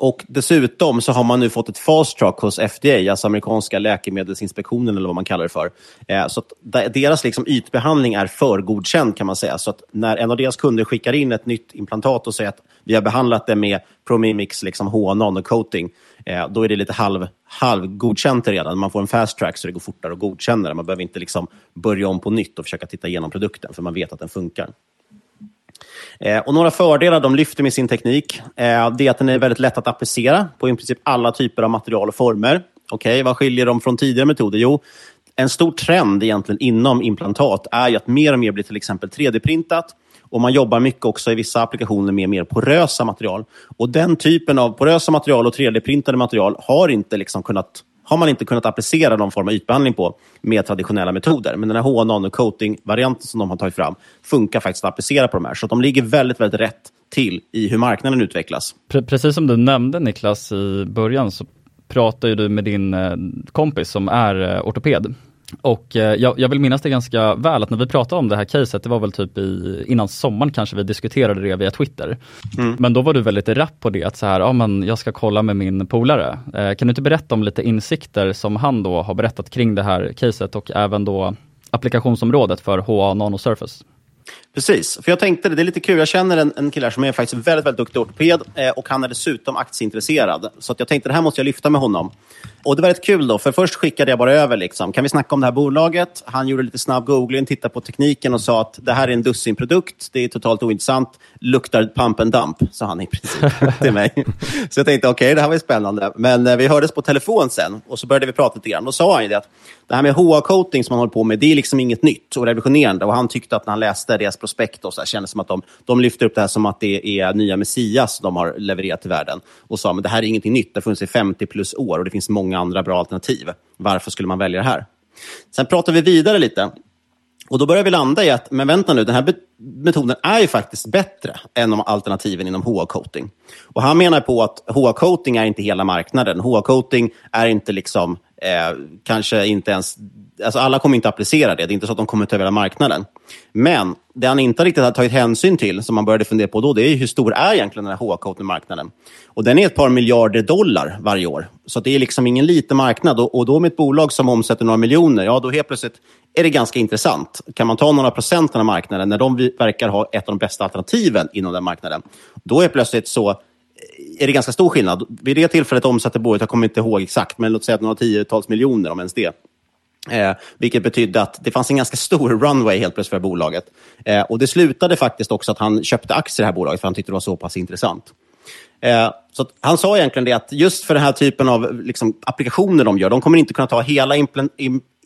Och Dessutom så har man nu fått ett fast track hos FDA, alltså amerikanska läkemedelsinspektionen eller vad man kallar det för. Eh, så deras liksom ytbehandling är förgodkänd kan man säga. Så att när en av deras kunder skickar in ett nytt implantat och säger att vi har behandlat det med Promimix liksom H-nanocoating, eh, då är det lite halv, halvgodkänt redan. Man får en fast track så det går fortare att godkänna det. Man behöver inte liksom börja om på nytt och försöka titta igenom produkten, för man vet att den funkar. Eh, och några fördelar de lyfter med sin teknik eh, det är att den är väldigt lätt att applicera på i princip alla typer av material och former. okay, vad skiljer dem från tidigare metoder? Jo, en stor trend egentligen inom implantat är ju att mer och mer blir till exempel 3D-printat. Och Man jobbar mycket också i vissa applikationer med mer porösa material. Och Den typen av porösa material och 3D-printade material har inte liksom kunnat har man inte kunnat applicera någon form av ytbehandling på med traditionella metoder. Men den här HA Nano Coating-varianten som de har tagit fram funkar faktiskt att applicera på de här. Så de ligger väldigt, väldigt rätt till i hur marknaden utvecklas. Precis som du nämnde Niklas i början så pratar ju du med din eh, kompis som är eh, ortoped. Och eh, jag, jag, vill minnas det ganska väl att när vi pratade om det här caset, det var väl typ i, innan sommaren kanske vi diskuterade det via Twitter. Mm. Men då var du väldigt rapp på det, att så här, ja men jag ska kolla med min polare. Eh, kan du inte berätta om lite insikter som han då har berättat kring det här caset och även då applikationsområdet för HA Nano Surface? Precis, för jag tänkte det, det är lite kul. Jag känner en, en kille som är faktiskt väldigt, väldigt duktig ortoped eh, och han är dessutom aktieintresserad. Så jag tänkte det här måste jag lyfta med honom. Och det var rätt kul då, för först skickade jag bara över liksom. Kan vi snacka om det här bolaget? Han gjorde lite snabb googling, tittade på tekniken och sa att det här är en dussinprodukt. Det är totalt ointressant. Luktar pump and dump, sa han i princip till mig. Så jag tänkte okej, okay, det här var ju spännande. Men eh, vi hördes på telefon sen och så började vi prata lite grann. Då sa han ju det att det här med HA-coating som man håller på med, det är liksom inget nytt och revolutionerande. Och han tyckte att när han läste deras prospekt och så här, kändes som att de, de lyfter upp det här som att det är nya Messias de har levererat till världen. Och sa, men det här är ingenting nytt. Det har funnits i 50 plus år och det finns många andra bra alternativ. Varför skulle man välja det här? Sen pratar vi vidare lite. Och Då börjar vi landa i att, men vänta nu, den här metoden är ju faktiskt bättre än de alternativen inom HA-coating. Och Han menar på att HA-coating är inte hela marknaden. HA-coating är inte liksom Eh, kanske inte ens... Alltså alla kommer inte applicera det. Det är inte så att de kommer ta över hela marknaden. Men det han inte riktigt har tagit hänsyn till, som man började fundera på då, det är hur stor är egentligen den här HA-coating-marknaden? Och den är ett par miljarder dollar varje år. Så det är liksom ingen liten marknad. Och, och då med ett bolag som omsätter några miljoner, ja då helt plötsligt är det ganska intressant. Kan man ta några procent av marknaden, när de verkar ha ett av de bästa alternativen inom den marknaden, då är plötsligt så är det ganska stor skillnad. Vid det tillfället omsatte bolaget, jag kommer inte ihåg exakt, men låt säga att några tiotals miljoner, om ens det. Eh, vilket betydde att det fanns en ganska stor runway helt plötsligt för bolaget. Eh, och Det slutade faktiskt också att han köpte aktier i det här bolaget, för han tyckte det var så pass intressant. Eh, så han sa egentligen det att just för den här typen av liksom, applikationer de gör, de kommer inte kunna ta hela implant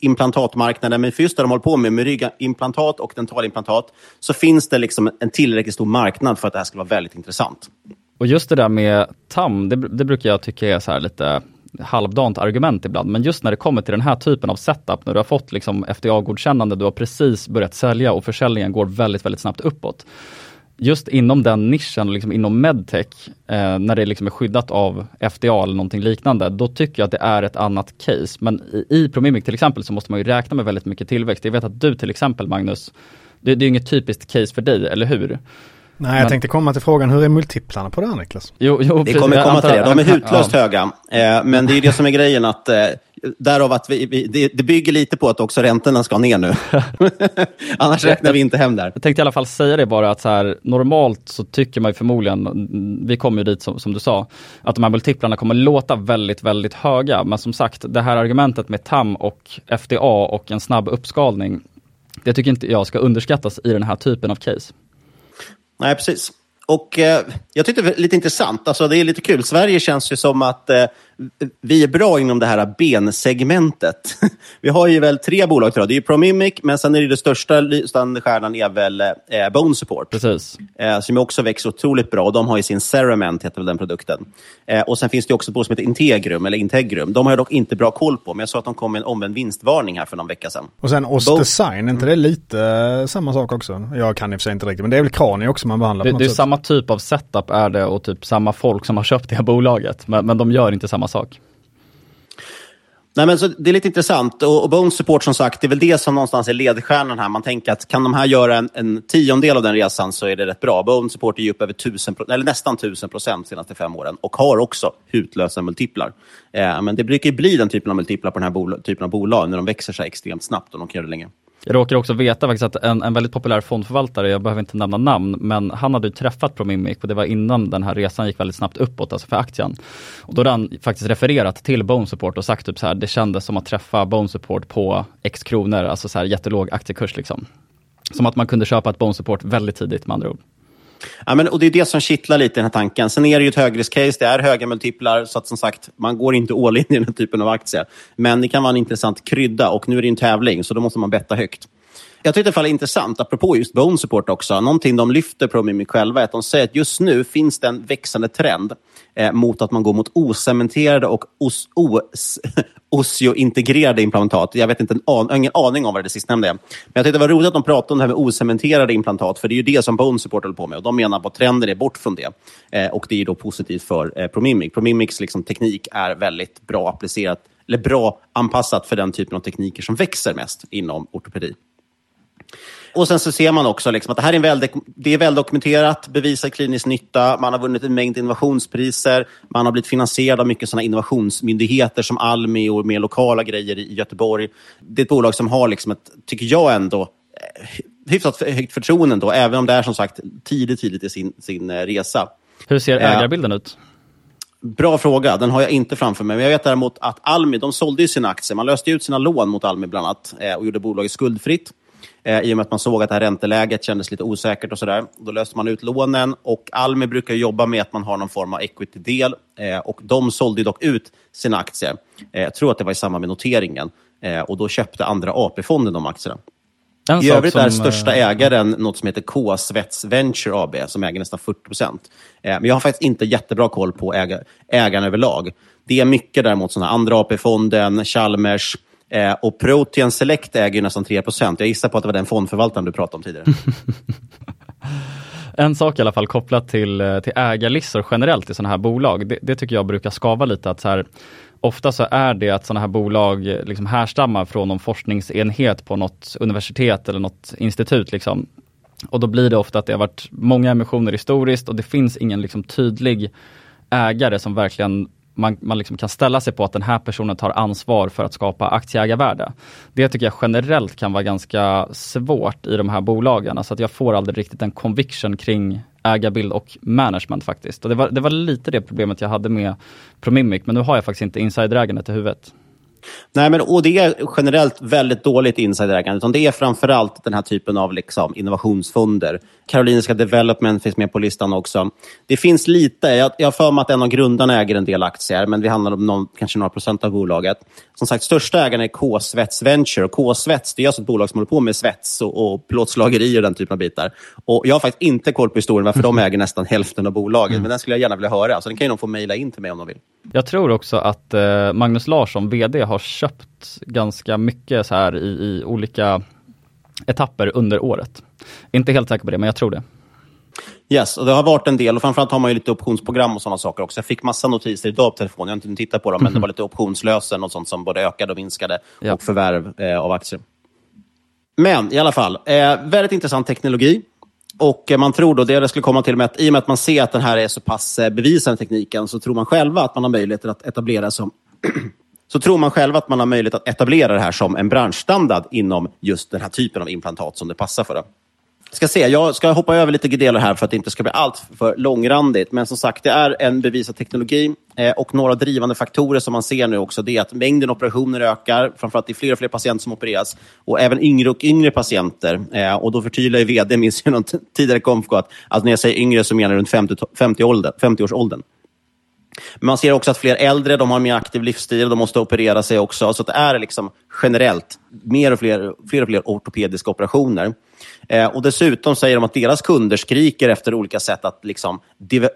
implantatmarknaden, men för just det de håller på med, med ryggimplantat och dentalimplantat, så finns det liksom en tillräckligt stor marknad för att det här ska vara väldigt intressant. Och just det där med TAM, det, det brukar jag tycka är så här lite halvdant argument ibland, men just när det kommer till den här typen av setup, när du har fått liksom FDA-godkännande, du har precis börjat sälja och försäljningen går väldigt, väldigt snabbt uppåt. Just inom den nischen, liksom inom medtech, eh, när det liksom är skyddat av FDA eller någonting liknande, då tycker jag att det är ett annat case. Men i, i Promimic till exempel så måste man ju räkna med väldigt mycket tillväxt. Jag vet att du till exempel Magnus, det, det är inget typiskt case för dig, eller hur? Nej, jag men... tänkte komma till frågan, hur är multiplarna på det här Niklas? Jo, jo, det kommer komma till det. De är hutlöst ja. höga. Eh, men det är det som är grejen att eh, Därav att vi, vi, det, det bygger lite på att också räntorna ska ner nu. Annars räknar vi inte hem där. Jag tänkte i alla fall säga det bara att så här, normalt så tycker man ju förmodligen, vi kommer ju dit som, som, du sa, att de här multiplarna kommer låta väldigt, väldigt höga. Men som sagt, det här argumentet med TAM och FDA och en snabb uppskalning, det tycker inte jag ska underskattas i den här typen av case. Nej, precis. Och eh, jag tyckte det var lite intressant. Alltså, det är lite kul. Sverige känns ju som att eh, vi är bra inom det här bensegmentet. vi har ju väl tre bolag tror jag. Det är ju Promimic, men sen är det, det största stjärnan är väl eh, Bone Support. Precis. Eh, som också växer otroligt bra. De har ju sin Cerament, heter väl den produkten. Eh, och sen finns det också ett bolag som heter Integrum, eller Integrum. De har jag dock inte bra koll på, men jag såg att de kom med en omvänd vinstvarning här för någon vecka sedan. Och sen Ost Design, är inte det lite eh, samma sak också? Jag kan i och för sig inte riktigt, men det är väl kranier också man behandlar Det, på något det är sätt. samma typ av setup är det och typ samma folk som har köpt det här bolaget. Men, men de gör inte samma sak. Nej, men så det är lite intressant. Och, och Bones Support, som sagt, det är väl det som någonstans är ledstjärnan här. Man tänker att kan de här göra en, en tiondel av den resan så är det rätt bra. Bones Support är ju upp över 1000, eller nästan 1000 procent de senaste fem åren och har också hutlösa multiplar. Eh, men det brukar ju bli den typen av multiplar på den här typen av bolag när de växer så extremt snabbt och de kan göra det länge. Jag råkar också veta faktiskt att en, en väldigt populär fondförvaltare, jag behöver inte nämna namn, men han hade ju träffat Promimic och det var innan den här resan gick väldigt snabbt uppåt, alltså för aktien. Och då hade han faktiskt refererat till Bone Support och sagt typ så här, det kändes som att träffa Bone Support på X kronor, alltså så här jättelåg aktiekurs liksom. Som att man kunde köpa ett Bone Support väldigt tidigt med andra ord. Ja, men, och Det är det som kittlar lite i den här tanken. Sen är det ju ett högriskcase, det är höga multiplar, så att som sagt, man går inte all in i den här typen av aktie. Men det kan vara en intressant krydda och nu är det en tävling, så då måste man betta högt. Jag tyckte det var intressant, apropå just Bone Support också. Någonting de lyfter på Mimic själva är att de säger att just nu finns det en växande trend eh, mot att man går mot ocementerade och os, os, osiointegrerade implantat. Jag vet inte en an, har ingen aning om vad det sistnämnda är. Men jag tyckte det var roligt att de pratade om det här med ocementerade implantat, för det är ju det som Bone Support håller på med. Och de menar att trenden är bort från det. Eh, och det är då positivt för eh, Promimic. Promimics liksom, teknik är väldigt bra applicerat, eller bra anpassat för den typen av tekniker som växer mest inom ortopedi. Och sen så ser man också liksom att det här är, väl, det är väldokumenterat, bevisar klinisk nytta, man har vunnit en mängd innovationspriser, man har blivit finansierad av mycket sådana innovationsmyndigheter som Almi och mer lokala grejer i Göteborg. Det är ett bolag som har, liksom ett, tycker jag ändå, eh, hyfsat högt förtroende ändå, även om det är som sagt tidigt, tidigt i sin, sin eh, resa. Hur ser ägarbilden uh, ut? Bra fråga, den har jag inte framför mig. Men jag vet däremot att Almi, de sålde ju sina aktier. Man löste ut sina lån mot Almi bland annat och gjorde bolaget skuldfritt eh, i och med att man såg att det här ränteläget kändes lite osäkert och sådär. Då löste man ut lånen och Almi brukar jobba med att man har någon form av equity-del eh, och de sålde dock ut sina aktier. Eh, jag tror att det var i samband med noteringen eh, och då köpte andra AP-fonden de aktierna. En I övrigt som, är största eh, ägaren något som heter K Svets Venture AB som äger nästan 40 procent. Eh, men jag har faktiskt inte jättebra koll på äga, ägarna överlag. Det är mycket däremot sådana andra AP-fonden, Chalmers, Eh, och Protean Select äger nästan 3% Jag gissar på att det var den fondförvaltaren du pratade om tidigare. en sak i alla fall kopplat till, eh, till ägarlistor generellt i sådana här bolag. Det, det, tycker jag brukar skava lite. att så här, Ofta så är det att sådana här bolag eh, liksom härstammar från någon forskningsenhet på något universitet eller något institut. Liksom. Och då blir det ofta att det har varit många emissioner historiskt och det finns ingen liksom tydlig ägare som verkligen man, man liksom kan ställa sig på att den här personen tar ansvar för att skapa aktieägarvärde. Det tycker jag generellt kan vara ganska svårt i de här bolagen. Alltså att jag får aldrig riktigt en conviction kring ägarbild och management faktiskt. Och det, var, det var lite det problemet jag hade med Promimic, men nu har jag faktiskt inte insiderägandet i huvudet. Nej, men, och det är generellt väldigt dåligt insiderägande. Det är framförallt den här typen av liksom, innovationsfonder. Karolinska Development finns med på listan också. Det finns lite. Jag, jag har för mig att en av grundarna äger en del aktier, men det handlar om någon, kanske några procent av bolaget. Som sagt, största ägaren är K-Svets Venture. K-Svets det är alltså ett bolag som håller på med svets och, och plåtslageri och den typen av bitar. Och jag har faktiskt inte koll på historien varför de äger nästan hälften av bolaget, mm. men den skulle jag gärna vilja höra. Så den kan ju de få mejla in till mig om de vill. Jag tror också att eh, Magnus Larsson, VD, har köpt ganska mycket så här i, i olika etapper under året. Inte helt säker på det, men jag tror det. Yes, och det har varit en del och framförallt har man ju lite optionsprogram och sådana saker också. Jag fick massa notiser idag på telefon, jag har inte tittat på dem, men det var lite optionslösen och sånt som både ökade och minskade ja. och förvärv eh, av aktier. Men i alla fall, eh, väldigt intressant teknologi. Och man tror då, det jag skulle komma till med att i och med att man ser att den här är så pass eh, bevisande tekniken så tror man själva att man har möjlighet att etablera som så tror man själv att man har möjlighet att etablera det här som en branschstandard inom just den här typen av implantat som det passar för. Det. Ska se, jag ska hoppa över lite delar här för att det inte ska bli allt för långrandigt. Men som sagt, det är en bevisad teknologi eh, och några drivande faktorer som man ser nu också det är att mängden operationer ökar. Framförallt det är fler och fler patienter som opereras och även yngre och yngre patienter. Eh, och då förtydligar ju vd, minns jag någon tidigare konfko, att alltså när jag säger yngre så menar jag runt 50, 50, 50-årsåldern. Men man ser också att fler äldre de har en mer aktiv livsstil, de måste operera sig också. Så det är liksom generellt mer och fler, fler och fler ortopediska operationer. Eh, och Dessutom säger de att deras kunder skriker efter olika sätt att liksom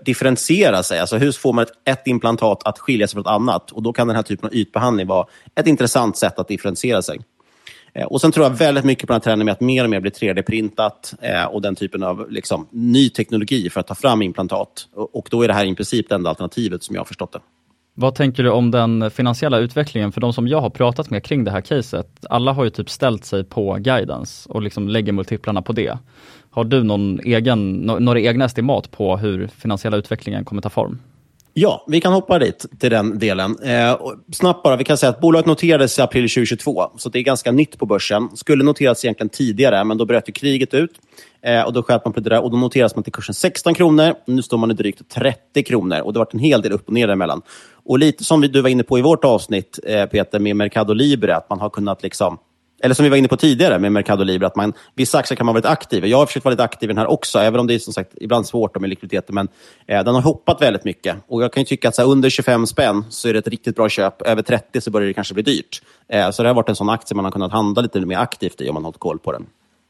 differentiera sig. Alltså hur får man ett, ett implantat att skilja sig från ett annat? Och Då kan den här typen av ytbehandling vara ett intressant sätt att differentiera sig. Eh, och Sen tror jag väldigt mycket på den här trenden med att mer och mer blir 3D-printat eh, och den typen av liksom, ny teknologi för att ta fram implantat. Och Då är det här i princip det enda alternativet som jag har förstått det. Vad tänker du om den finansiella utvecklingen för de som jag har pratat med kring det här caset? Alla har ju typ ställt sig på guidance och liksom lägger multiplarna på det. Har du någon egen, några egna estimat på hur finansiella utvecklingen kommer ta form? Ja, vi kan hoppa dit, till den delen. Eh, snabbt bara, vi kan säga att bolaget noterades i april 2022, så det är ganska nytt på börsen. Skulle noterats egentligen tidigare, men då bröt ju kriget ut. Eh, och Då sköt man på det där och då noteras man till kursen 16 kronor. Nu står man i drygt 30 kronor och det har varit en hel del upp och ner däremellan. Och lite som du var inne på i vårt avsnitt, eh, Peter, med Mercado Libre, att man har kunnat liksom eller som vi var inne på tidigare med Mercado Libre, att man, vissa aktier kan man vara lite aktiv Jag har försökt vara lite aktiv i den här också, även om det är som sagt ibland svårt med likviditeten. Men eh, den har hoppat väldigt mycket. Och jag kan tycka att så här, under 25 spänn så är det ett riktigt bra köp. Över 30 så börjar det kanske bli dyrt. Eh, så det har varit en sån aktie man har kunnat handla lite mer aktivt i om man har hållit koll på den.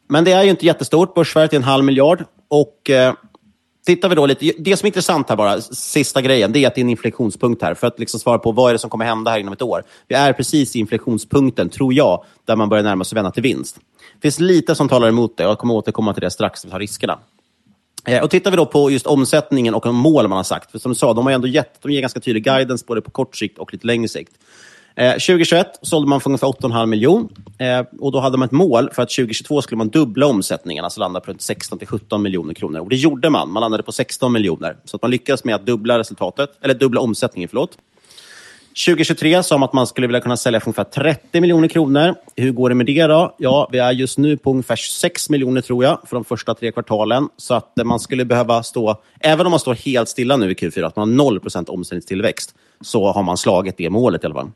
Men det är ju inte jättestort. Börsvärdet är en halv miljard. Och eh, tittar vi då lite, det som är intressant här bara, sista grejen, det är att det är en inflektionspunkt här. För att liksom svara på vad är det som kommer hända här inom ett år. Vi är precis i inflektionspunkten, tror jag, där man börjar närma sig vända till vinst. Det finns lite som talar emot det och jag kommer återkomma till det strax när vi tar riskerna. Eh, och Tittar vi då på just omsättningen och de mål man har sagt, för som du sa, de har ändå gett, de ger ganska tydlig guidance både på kort sikt och lite längre sikt. Eh, 2021 sålde man för ungefär 8,5 miljon. Eh, och då hade man ett mål för att 2022 skulle man dubbla omsättningen, alltså landa på 16 till 17 miljoner kronor. Och det gjorde man. Man landade på 16 miljoner. Så att man lyckades med att dubbla resultatet, eller dubbla omsättningen. Förlåt. 2023 sa man att man skulle vilja kunna sälja för ungefär 30 miljoner kronor. Hur går det med det då? Ja, vi är just nu på ungefär 26 miljoner tror jag för de första tre kvartalen. Så att eh, man skulle behöva stå, även om man står helt stilla nu i Q4, att man har 0% omsättningstillväxt, så har man slagit det målet i alla fall.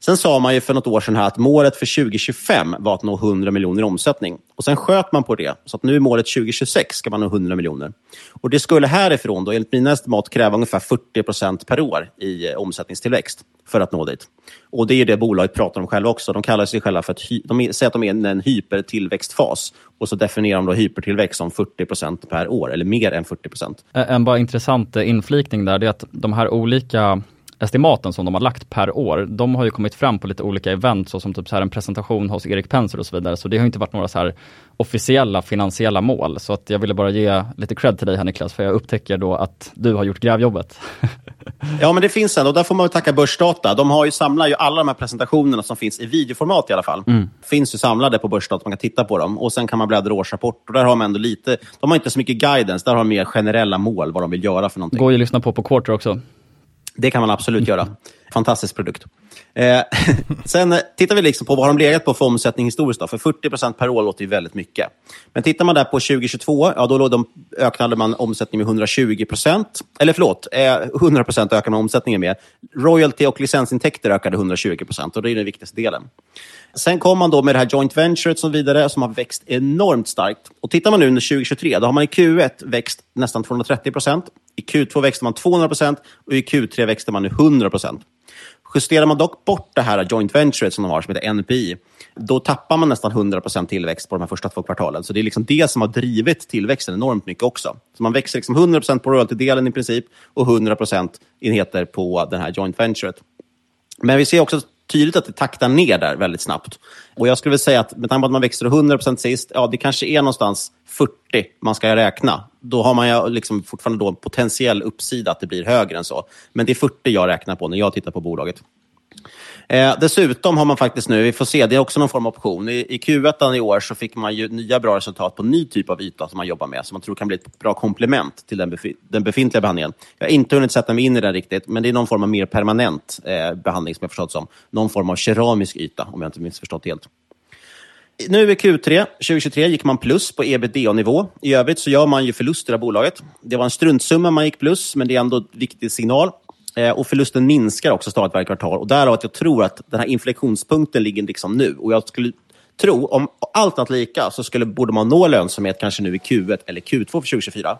Sen sa man ju för något år sedan här att målet för 2025 var att nå 100 miljoner i omsättning. Och Sen sköt man på det, så att nu är målet 2026 ska man nå 100 miljoner. Och Det skulle härifrån, då, enligt mina estimat, kräva ungefär 40 procent per år i eh, omsättningstillväxt för att nå dit. Och Det är det bolaget pratar om själva också. De kallar sig själva för att de säger att de är i en hypertillväxtfas. Och så definierar de då hypertillväxt som 40 procent per år, eller mer än 40 procent. Eh, en bara intressant eh, inflikning där, det är att de här olika estimaten som de har lagt per år, de har ju kommit fram på lite olika event, såsom typ så här en presentation hos Erik Penser och så vidare. Så det har inte varit några så här officiella finansiella mål. Så att jag ville bara ge lite cred till dig här Niklas, för jag upptäcker då att du har gjort grävjobbet. ja, men det finns en och där får man tacka Börsdata. De har ju samlat ju alla de här presentationerna som finns i videoformat i alla fall. Mm. Finns ju samlade på Börsdata, man kan titta på dem. Och sen kan man bläddra årsrapport och där har man ändå lite, de har inte så mycket guidance, där har de mer generella mål, vad de vill göra för någonting. Går ju att lyssna på på Quarter också. Det kan man absolut göra. Fantastisk produkt. Eh, sen tittar vi liksom på vad har de legat på för omsättning historiskt. Då? För 40% per år låter ju väldigt mycket. Men tittar man där på 2022, ja, då de, ökade man omsättningen med 120% Eller förlåt, eh, 100% ökade man omsättningen med. Royalty och licensintäkter ökade 120% och det är den viktigaste delen. Sen kom man då med det här joint venturet som vidare som har växt enormt starkt. Och tittar man nu under 2023, då har man i Q1 växt nästan 230 procent. I Q2 växte man 200 procent och i Q3 växte man nu 100 procent. Justerar man dock bort det här joint venturet som de har, som heter NPI, då tappar man nästan 100% tillväxt på de här första två kvartalen. Så det är liksom det som har drivit tillväxten enormt mycket också. Så man växer liksom 100% på royalty-delen i princip och 100% enheter på den här joint venturet. Men vi ser också tydligt att det taktar ner där väldigt snabbt. Och jag skulle vilja säga att med tanke på att man växer 100% sist, ja det kanske är någonstans 40 man ska räkna. Då har man ju liksom fortfarande då en potentiell uppsida att det blir högre än så. Men det är 40 jag räknar på när jag tittar på bolaget. Eh, dessutom har man faktiskt nu, vi får se, det är också någon form av option. I, i Q1 i år så fick man ju nya bra resultat på ny typ av yta som man jobbar med, som man tror kan bli ett bra komplement till den, befi den befintliga behandlingen. Jag har inte hunnit sätta mig in i den riktigt, men det är någon form av mer permanent eh, behandling som jag förstått som. Någon form av keramisk yta, om jag inte missförstått helt. Nu i Q3 2023 gick man plus på ebitda-nivå. I övrigt så gör man ju förluster av bolaget. Det var en struntsumma man gick plus, men det är ändå en viktig signal. Eh, och förlusten minskar också stadigt varje kvartal. Och därav att jag tror att den här inflektionspunkten ligger liksom nu. Och jag skulle tro, om allt annat lika, så skulle, borde man nå lönsamhet kanske nu i Q1 eller Q2 för 2024.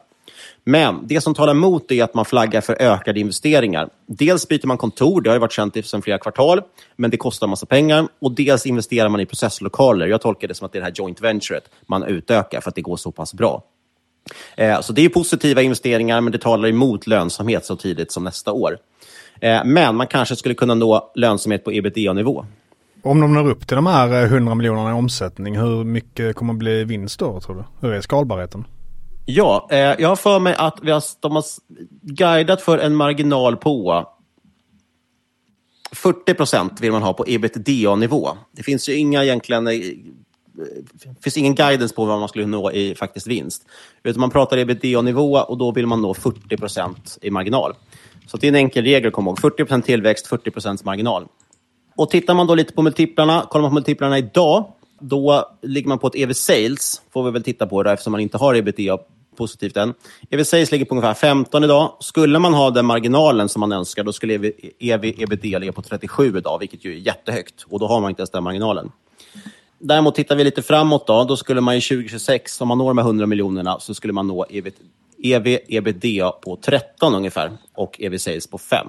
Men det som talar emot är att man flaggar för ökade investeringar. Dels byter man kontor, det har ju varit känt sedan flera kvartal, men det kostar en massa pengar. Och dels investerar man i processlokaler. Jag tolkar det som att det är det här joint venturet man utökar för att det går så pass bra. Eh, så det är positiva investeringar, men det talar emot lönsamhet så tidigt som nästa år. Eh, men man kanske skulle kunna nå lönsamhet på ebitda-nivå. Om de når upp till de här 100 eh, miljonerna i omsättning, hur mycket kommer att bli vinst då tror du? Hur är skalbarheten? Ja, jag har för mig att vi har, de har guidat för en marginal på 40 procent vill man ha på ebitda-nivå. Det finns ju inga egentligen Eh, finns ingen guidance på vad man skulle nå i faktisk vinst. Utan man pratar ebitda-nivå och då vill man nå 40 procent i marginal. Så det är en enkel regel att komma ihåg. 40 procent tillväxt, 40 procents marginal. Och tittar man då lite på multiplarna, kollar man på multiplarna idag, då ligger man på ett EV Sales, får vi väl titta på det eftersom man inte har ebitda positivt än. EV Sales ligger på ungefär 15 idag. Skulle man ha den marginalen som man önskar, då skulle EV ebitda ligga på 37 idag, vilket ju är jättehögt. Och då har man inte ens den marginalen. Däremot tittar vi lite framåt då, då skulle man ju 2026, om man når de här 100 miljonerna, så skulle man nå EV, EV ebitda på 13 ungefär och EV sales på 5.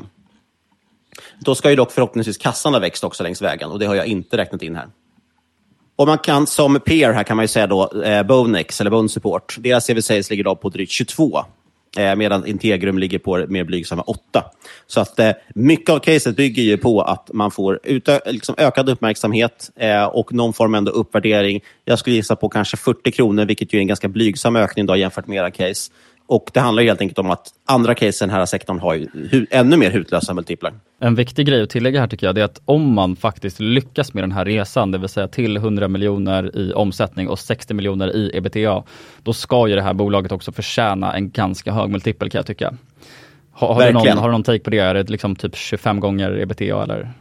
Då ska ju dock förhoppningsvis kassan ha växt också längs vägen och det har jag inte räknat in här. Och man kan som peer här kan man ju säga då eh, Bonex eller Bone Support. Deras EV sales ligger då på drygt 22 eh, medan Integrum ligger på mer blygsamma 8. Så att eh, mycket av caset bygger ju på att man får utö- liksom ökad uppmärksamhet eh, och någon form av uppvärdering. Jag skulle gissa på kanske 40 kronor, vilket ju är en ganska blygsam ökning då, jämfört med era case. Och Det handlar helt enkelt om att andra case i den här sektorn har ju ännu mer hutlösa multiplar. En viktig grej att tillägga här tycker jag, är att om man faktiskt lyckas med den här resan, det vill säga till 100 miljoner i omsättning och 60 miljoner i ebitda, då ska ju det här bolaget också förtjäna en ganska hög multipel kan jag tycka. Har, har, du, någon, har du någon take på det? Är det liksom typ 25 gånger ebitda eller?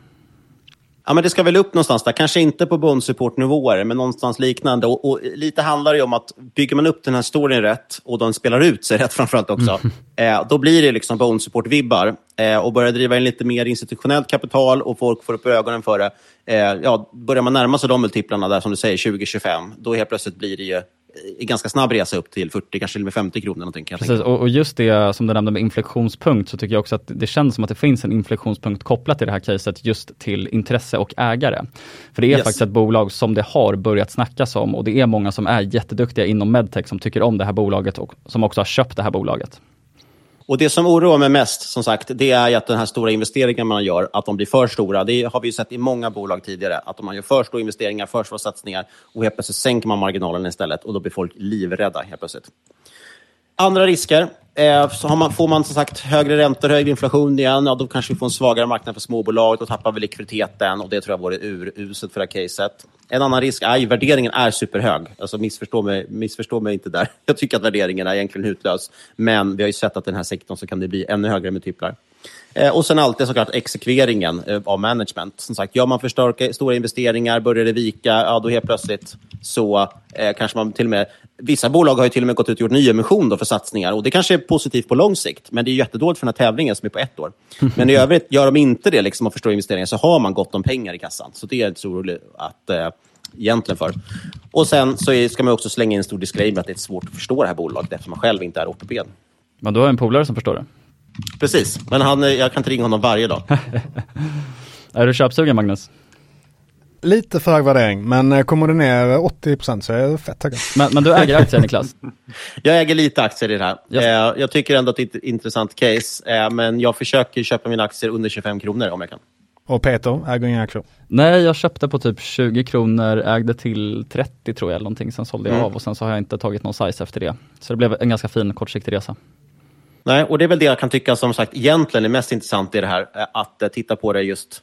Ja, men det ska väl upp någonstans där. Kanske inte på bondsupportnivåer, men någonstans liknande. Och, och, lite handlar det om att bygger man upp den här storyn rätt och den spelar ut sig rätt framförallt också, mm. eh, då blir det liksom bonsupport-vibbar. Eh, och börjar driva in lite mer institutionellt kapital och folk får upp ögonen för det. Eh, ja, börjar man närma sig de multiplarna där som du säger, 2025, då helt plötsligt blir det ju ganska snabb resa upp till 40, kanske till med 50 kronor. Någonting, Precis, och, och, just det som du nämnde med inflektionspunkt, så tycker jag också att det känns som att det finns en inflektionspunkt kopplat till det här caset, just till intresse och ägare. För det är yes. faktiskt ett bolag som det har börjat snackas om och det är många som är jätteduktiga inom medtech som tycker om det här bolaget och som också har köpt det här bolaget. Och Det som oroar mig mest, som sagt, det är att den här stora investeringen man gör, att de blir för stora. Det har vi sett i många bolag tidigare, att om man gör för stora investeringar, för stora satsningar och helt plötsligt sänker man marginalen istället och då blir folk livrädda helt plötsligt. Andra risker. Eh, så man, får man som sagt högre räntor, högre inflation igen, ja, då kanske vi får en svagare marknad för småbolag. Då tappar vi likviditeten och det tror jag vore uruset för det här caset. En annan risk är ju värderingen är superhög. Alltså missförstå mig, missförstå mig inte där. Jag tycker att värderingen är egentligen hutlös. Men vi har ju sett att i den här sektorn så kan det bli ännu högre multiplar. Eh, och sen alltid såklart exekveringen eh, av management. Som sagt, gör man för stora investeringar, börjar det vika, ja då helt plötsligt så eh, kanske man till och med... Vissa bolag har ju till och med gått ut och gjort nyemission då för satsningar och det kanske är positivt på lång sikt, men det är jättedåligt för den här tävlingen som är på ett år. Men i övrigt, gör de inte det liksom, och förstår investeringar så har man gott om pengar i kassan. Så det är jag inte så orolig att eh, egentligen för. Och sen så ska man också slänga in en stor disclaimer att det är svårt att förstå det här bolaget eftersom man själv inte är ortoped. Men du har en polare som förstår det? Precis, men han, jag kan inte ringa honom varje dag. är du köpsugen Magnus? Lite för hög värdering, men eh, kommer det ner 80% så är jag fett taggad. Men, men du äger aktier Niklas? jag äger lite aktier i det här. Yes. Eh, jag tycker ändå att det är ett intressant case, eh, men jag försöker köpa mina aktier under 25 kronor om jag kan. Och Peter äger inga aktier? Nej, jag köpte på typ 20 kronor, ägde till 30 tror jag, eller någonting. Sen sålde jag mm. av och sen så har jag inte tagit någon size efter det. Så det blev en ganska fin kortsiktig resa. Nej, och det är väl det jag kan tycka som sagt egentligen är mest intressant i det här, att titta på det just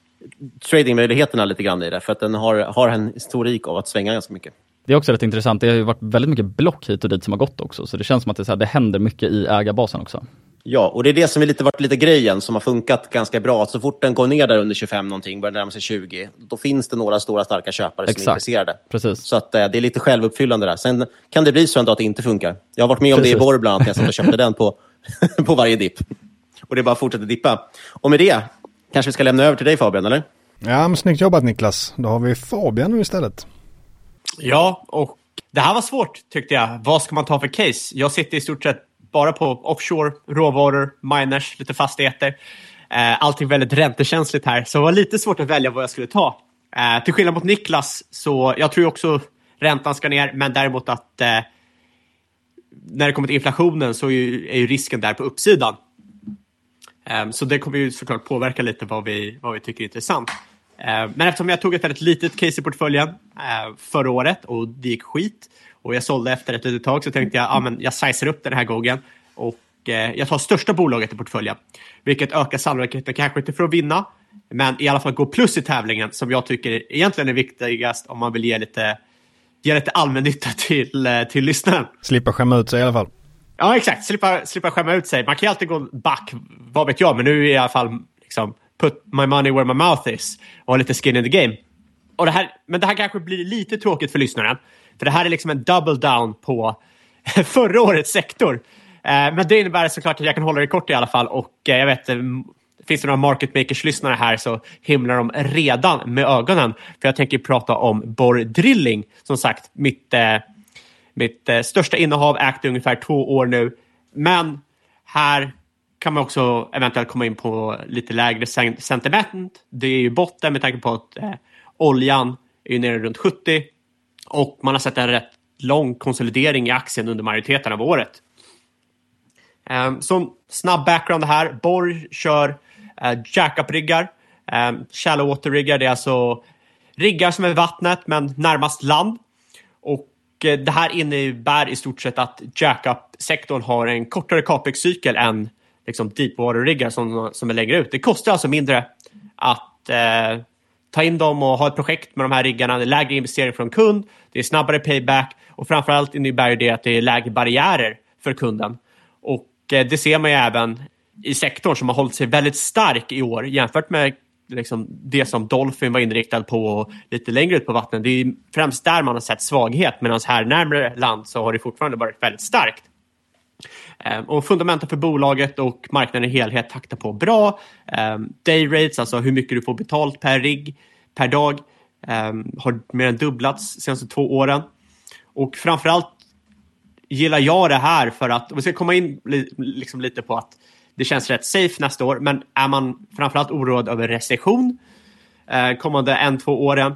tradingmöjligheterna lite grann i det. För att den har, har en historik av att svänga ganska mycket. Det är också rätt intressant. Det har ju varit väldigt mycket block hit och dit som har gått också. Så det känns som att det, så här, det händer mycket i ägarbasen också. Ja, och det är det som är lite, varit lite grejen som har funkat ganska bra. Så fort den går ner där under 25 någonting, börjar närma sig 20, då finns det några stora starka köpare Exakt. som är intresserade. Precis. Så att, eh, det är lite självuppfyllande där. Sen kan det bli så en dag att det inte funkar. Jag har varit med om det Precis. i Borr bland annat, när jag satt och köpte den på, på varje dipp. Och det bara fortsätter dippa. Och med det kanske vi ska lämna över till dig Fabian, eller? Ja, men snyggt jobbat Niklas. Då har vi Fabian nu istället. Ja, och det här var svårt tyckte jag. Vad ska man ta för case? Jag sitter i stort sett bara på offshore, råvaror, miners, lite fastigheter. Eh, allting väldigt räntekänsligt här, så det var lite svårt att välja vad jag skulle ta. Eh, till skillnad mot Niklas, så jag tror också räntan ska ner, men däremot att eh, när det kommer till inflationen så är ju, är ju risken där på uppsidan. Um, så det kommer ju såklart påverka lite vad vi, vad vi tycker är intressant. Uh, Men eftersom jag tog ett väldigt litet case i portföljen uh, förra året och det gick skit och jag sålde efter ett litet tag så tänkte jag att jag sizer upp den här gången och uh, jag tar största bolaget i portföljen. Vilket ökar sannolikheten, kanske inte för att vinna, men i alla fall gå plus i tävlingen som jag tycker egentligen är viktigast om man vill ge lite, ge lite allmännytta till, eh, till lyssnaren. Slippa skämma ut sig i alla fall. Ja, exakt. Slippa, slippa skämma ut sig. Man kan ju alltid gå back, vad vet jag, men nu är i alla fall liksom put my money where my mouth is och lite skin in the game. Och det här, men det här kanske blir lite tråkigt för lyssnaren. För det här är liksom en double down på förra årets sektor. Eh, men det innebär såklart att jag kan hålla det kort i alla fall. Och eh, jag vet, finns det några market makers-lyssnare här så himlar de redan med ögonen. För jag tänker prata om Borr Drilling. Som sagt, mitt, eh, mitt eh, största innehav, ägt i ungefär två år nu. Men här kan man också eventuellt komma in på lite lägre sentiment. Det är ju botten med tanke på att eh, oljan är nere runt 70 och man har sett en rätt lång konsolidering i aktien under majoriteten av året. Ehm, um, som snabb background här. Borg kör eh, jackup-riggar. Eh, shallow water-riggar, det är alltså riggar som är i vattnet men närmast land. Och eh, det här innebär i stort sett att jackup-sektorn har en kortare capex-cykel än liksom deepwater-riggar som, som är längre ut. Det kostar alltså mindre att eh, ta in dem och ha ett projekt med de här riggarna. Det är lägre investering från kund, det är snabbare payback och framförallt innebär det att det är lägre barriärer för kunden. Och eh, det ser man ju även i sektorn som har hållit sig väldigt stark i år jämfört med liksom, det som Dolphin var inriktad på och lite längre ut på vattnet. Det är främst där man har sett svaghet medan här närmare land så har det fortfarande varit väldigt starkt. Ehm, och fundamenten för bolaget och marknaden i helhet taktar på bra. Ehm, day rates, alltså hur mycket du får betalt per rigg per dag, ehm, har mer än dubblats de senaste två åren. Och framförallt gillar jag det här för att, och vi ska komma in liksom lite på att det känns rätt safe nästa år, men är man framförallt oroad över recession uh, kommande en, två åren,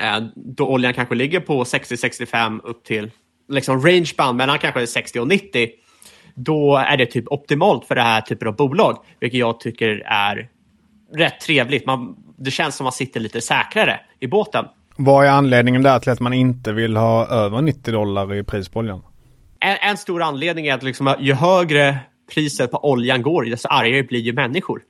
uh, då oljan kanske ligger på 60-65 upp till liksom rangeband mellan kanske 60 och 90 då är det typ optimalt för det här typen av bolag, vilket jag tycker är rätt trevligt. Man, det känns som man sitter lite säkrare i båten. Vad är anledningen där till att man inte vill ha över 90 dollar i pris på oljan? En, en stor anledning är att liksom, ju högre priset på oljan går, desto argare blir ju människor.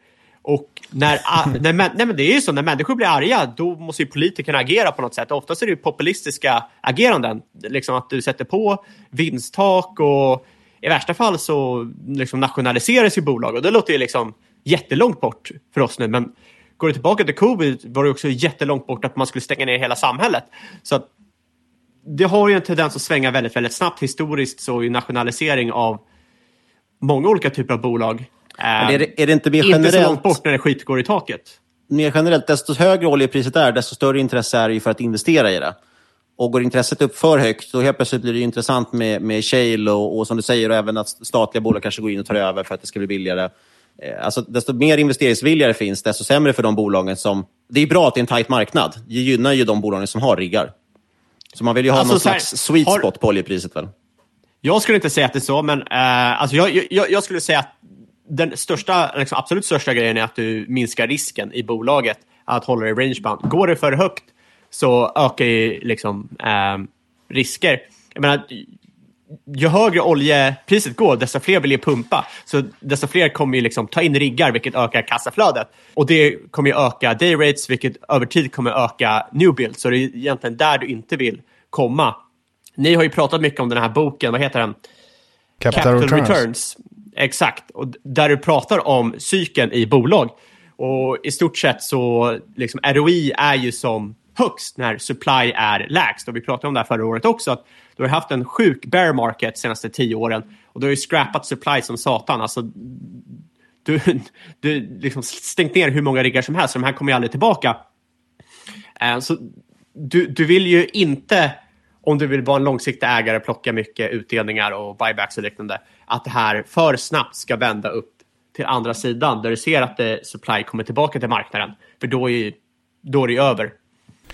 Och när, när, nej men det är ju så, när människor blir arga, då måste ju politikerna agera på något sätt. Oftast är det ju populistiska ageranden. Liksom att du sätter på vinsttak och i värsta fall så liksom nationaliseras ju bolag och det låter ju liksom jättelångt bort för oss nu. Men går du tillbaka till covid var det också jättelångt bort att man skulle stänga ner hela samhället. Så att det har ju en tendens att svänga väldigt, väldigt snabbt. Historiskt så är nationalisering av många olika typer av bolag eh, är, det, är det inte mer inte generellt? så långt bort när det skit går i taket. Mer generellt, desto högre oljepriset är, desto större intresse är det för att investera i det. Och går intresset upp för högt, då helt plötsligt blir det intressant med, med shale och, och som du säger, och även att statliga bolag kanske går in och tar över för att det ska bli billigare. Eh, Alltså, desto mer investeringsvilja det finns, desto sämre för de bolagen som... Det är bra att det är en tajt marknad. Det gynnar ju de bolagen som har riggar. Så man vill ju ha Alltså, någon slags sweet har- spot på oljepriset väl? Jag skulle inte säga att det är så, men eh, alltså jag, jag, jag skulle säga att den största, liksom absolut största grejen är att du minskar risken i bolaget att hålla dig rangebound. Går det för högt så ökar ju liksom eh, risker. Jag menar, ju högre oljepriset går, desto fler vill ju pumpa. Så desto fler kommer ju liksom ta in riggar, vilket ökar kassaflödet. Och det kommer ju öka day rates, vilket över tid kommer öka new build. Så det är egentligen där du inte vill komma. Ni har ju pratat mycket om den här boken, vad heter den? Capital, Returns. Exakt, och där du pratar om cykeln i bolag. Och i stort sett så, liksom, ROI är ju som högst när supply är lägst. Och vi pratade om det här förra året också, att du har haft en sjuk bear market de senaste tio åren. Och du har ju scrappat supply som satan. Alltså, du du liksom stängt ner hur många riggar som helst, så de här kommer ju aldrig tillbaka. Eh, så du, du vill ju inte, om du vill vara en långsiktig ägare, plocka mycket utdelningar och buybacks och liknande, att det här för snabbt ska vända upp till andra sidan, där du ser att det, supply kommer tillbaka till marknaden. För då är, då är det över.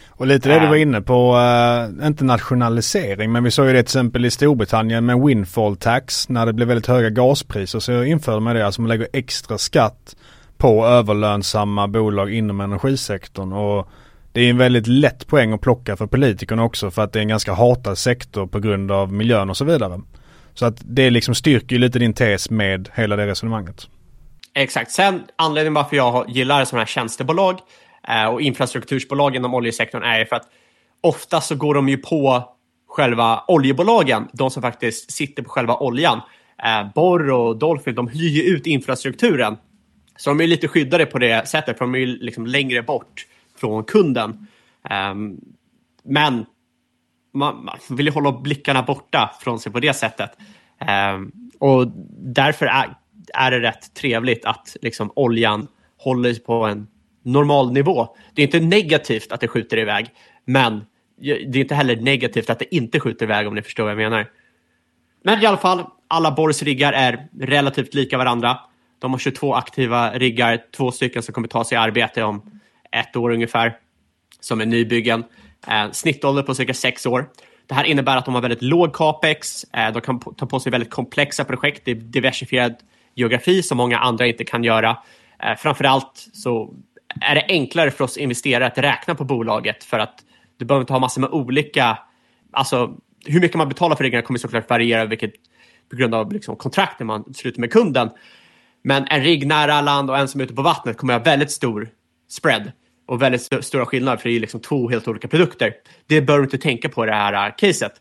Och lite det du var inne på, uh, inte nationalisering, men vi såg ju det till exempel i Storbritannien med windfall tax. När det blev väldigt höga gaspriser så införde man det, alltså man lägger extra skatt på överlönsamma bolag inom energisektorn. Och det är en väldigt lätt poäng att plocka för politikerna också för att det är en ganska hatad sektor på grund av miljön och så vidare. Så att det liksom styrker ju lite din tes med hela det resonemanget. Exakt. Sen anledningen varför jag gillar sådana här tjänstebolag eh, och infrastruktursbolag inom oljesektorn är för att ofta så går de ju på själva oljebolagen, de som faktiskt sitter på själva oljan. Eh, Borr och Dolphin, de hyr ju ut infrastrukturen. Så de är lite skyddade på det sättet, för de är ju liksom längre bort från kunden. Ehm, men man, man, vill ju hålla blickarna borta från sig på det sättet. Ehm, och därför är, är det rätt trevligt att liksom, oljan håller på en normal nivå. Det är inte negativt att det skjuter iväg, men det är inte heller negativt att det inte skjuter iväg om ni förstår vad jag menar. Men i alla fall, alla Borgs riggar är relativt lika varandra. De har 22 aktiva riggar, två stycken som kommer ta sig i arbete om ett år ungefär, som är nybyggen. Eh, snittålder på cirka sex år. Det här innebär att de har väldigt låg capex, eh, de kan ta på sig väldigt komplexa projekt, det är diversifierad geografi som många andra inte kan göra. Eh, framförallt så är det enklare för oss investerare att räkna på bolaget för att du behöver inte ha massor med olika, alltså hur mycket man betalar för riggarna kommer såklart variera vilket, på grund av liksom, kontrakten man sluter med kunden. Men en rigg nära land och en som är ute på vattnet kommer ha väldigt stor spread och väldigt st stora skillnader för det är liksom två helt olika produkter. Det bör du inte tänka på i det här uh, caset.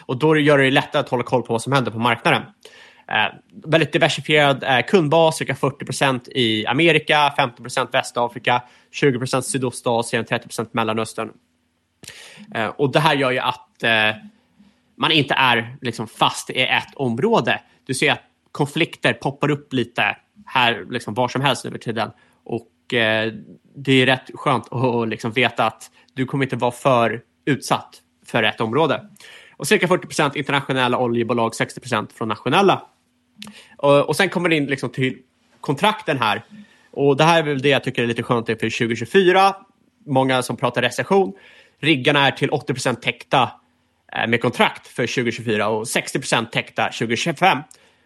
Och då gör det lättare att hålla koll på vad som händer på marknaden. Uh, väldigt diversifierad uh, kundbas, cirka 40 procent i Amerika, 50% Västafrika, 20% Sydostasien, 30 Mellanöstern. Uh, och det här gör ju att man inte är liksom, fast i ett område. Du ser att konflikter poppar upp lite här liksom, var som helst över tiden. Eh, det är rätt skönt att liksom veta att du kommer inte vara för utsatt för ett område. Och cirka 40 procent internationella oljebolag, 60 procent från nationella. Och, och sen kommer det in liksom till kontrakten här. Och det här är väl det jag tycker är lite skönt för 2024. Många som pratar recession. Riggarna är till 80 täckta eh, med kontrakt för 2024 och 60 procent täckta 2025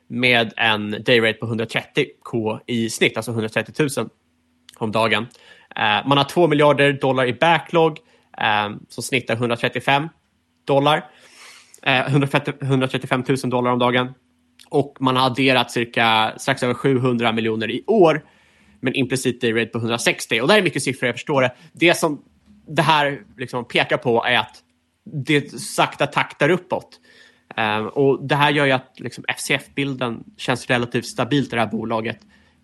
med en dayrate på 130k i snitt, alltså 130 000 om dagen. Eh, man har 2 miljarder dollar i backlog eh, som snittar 135 dollar. Eh, 135 000 dollar om dagen. Och man har adderat cirka strax över 700 miljoner i år med en implicit day rate på 160. Och det är mycket siffror, jag förstår det. Det som det här liksom pekar på är att det sakta taktar uppåt. Um, och Det här gör ju att liksom, FCF-bilden känns relativt stabilt i det här bolaget.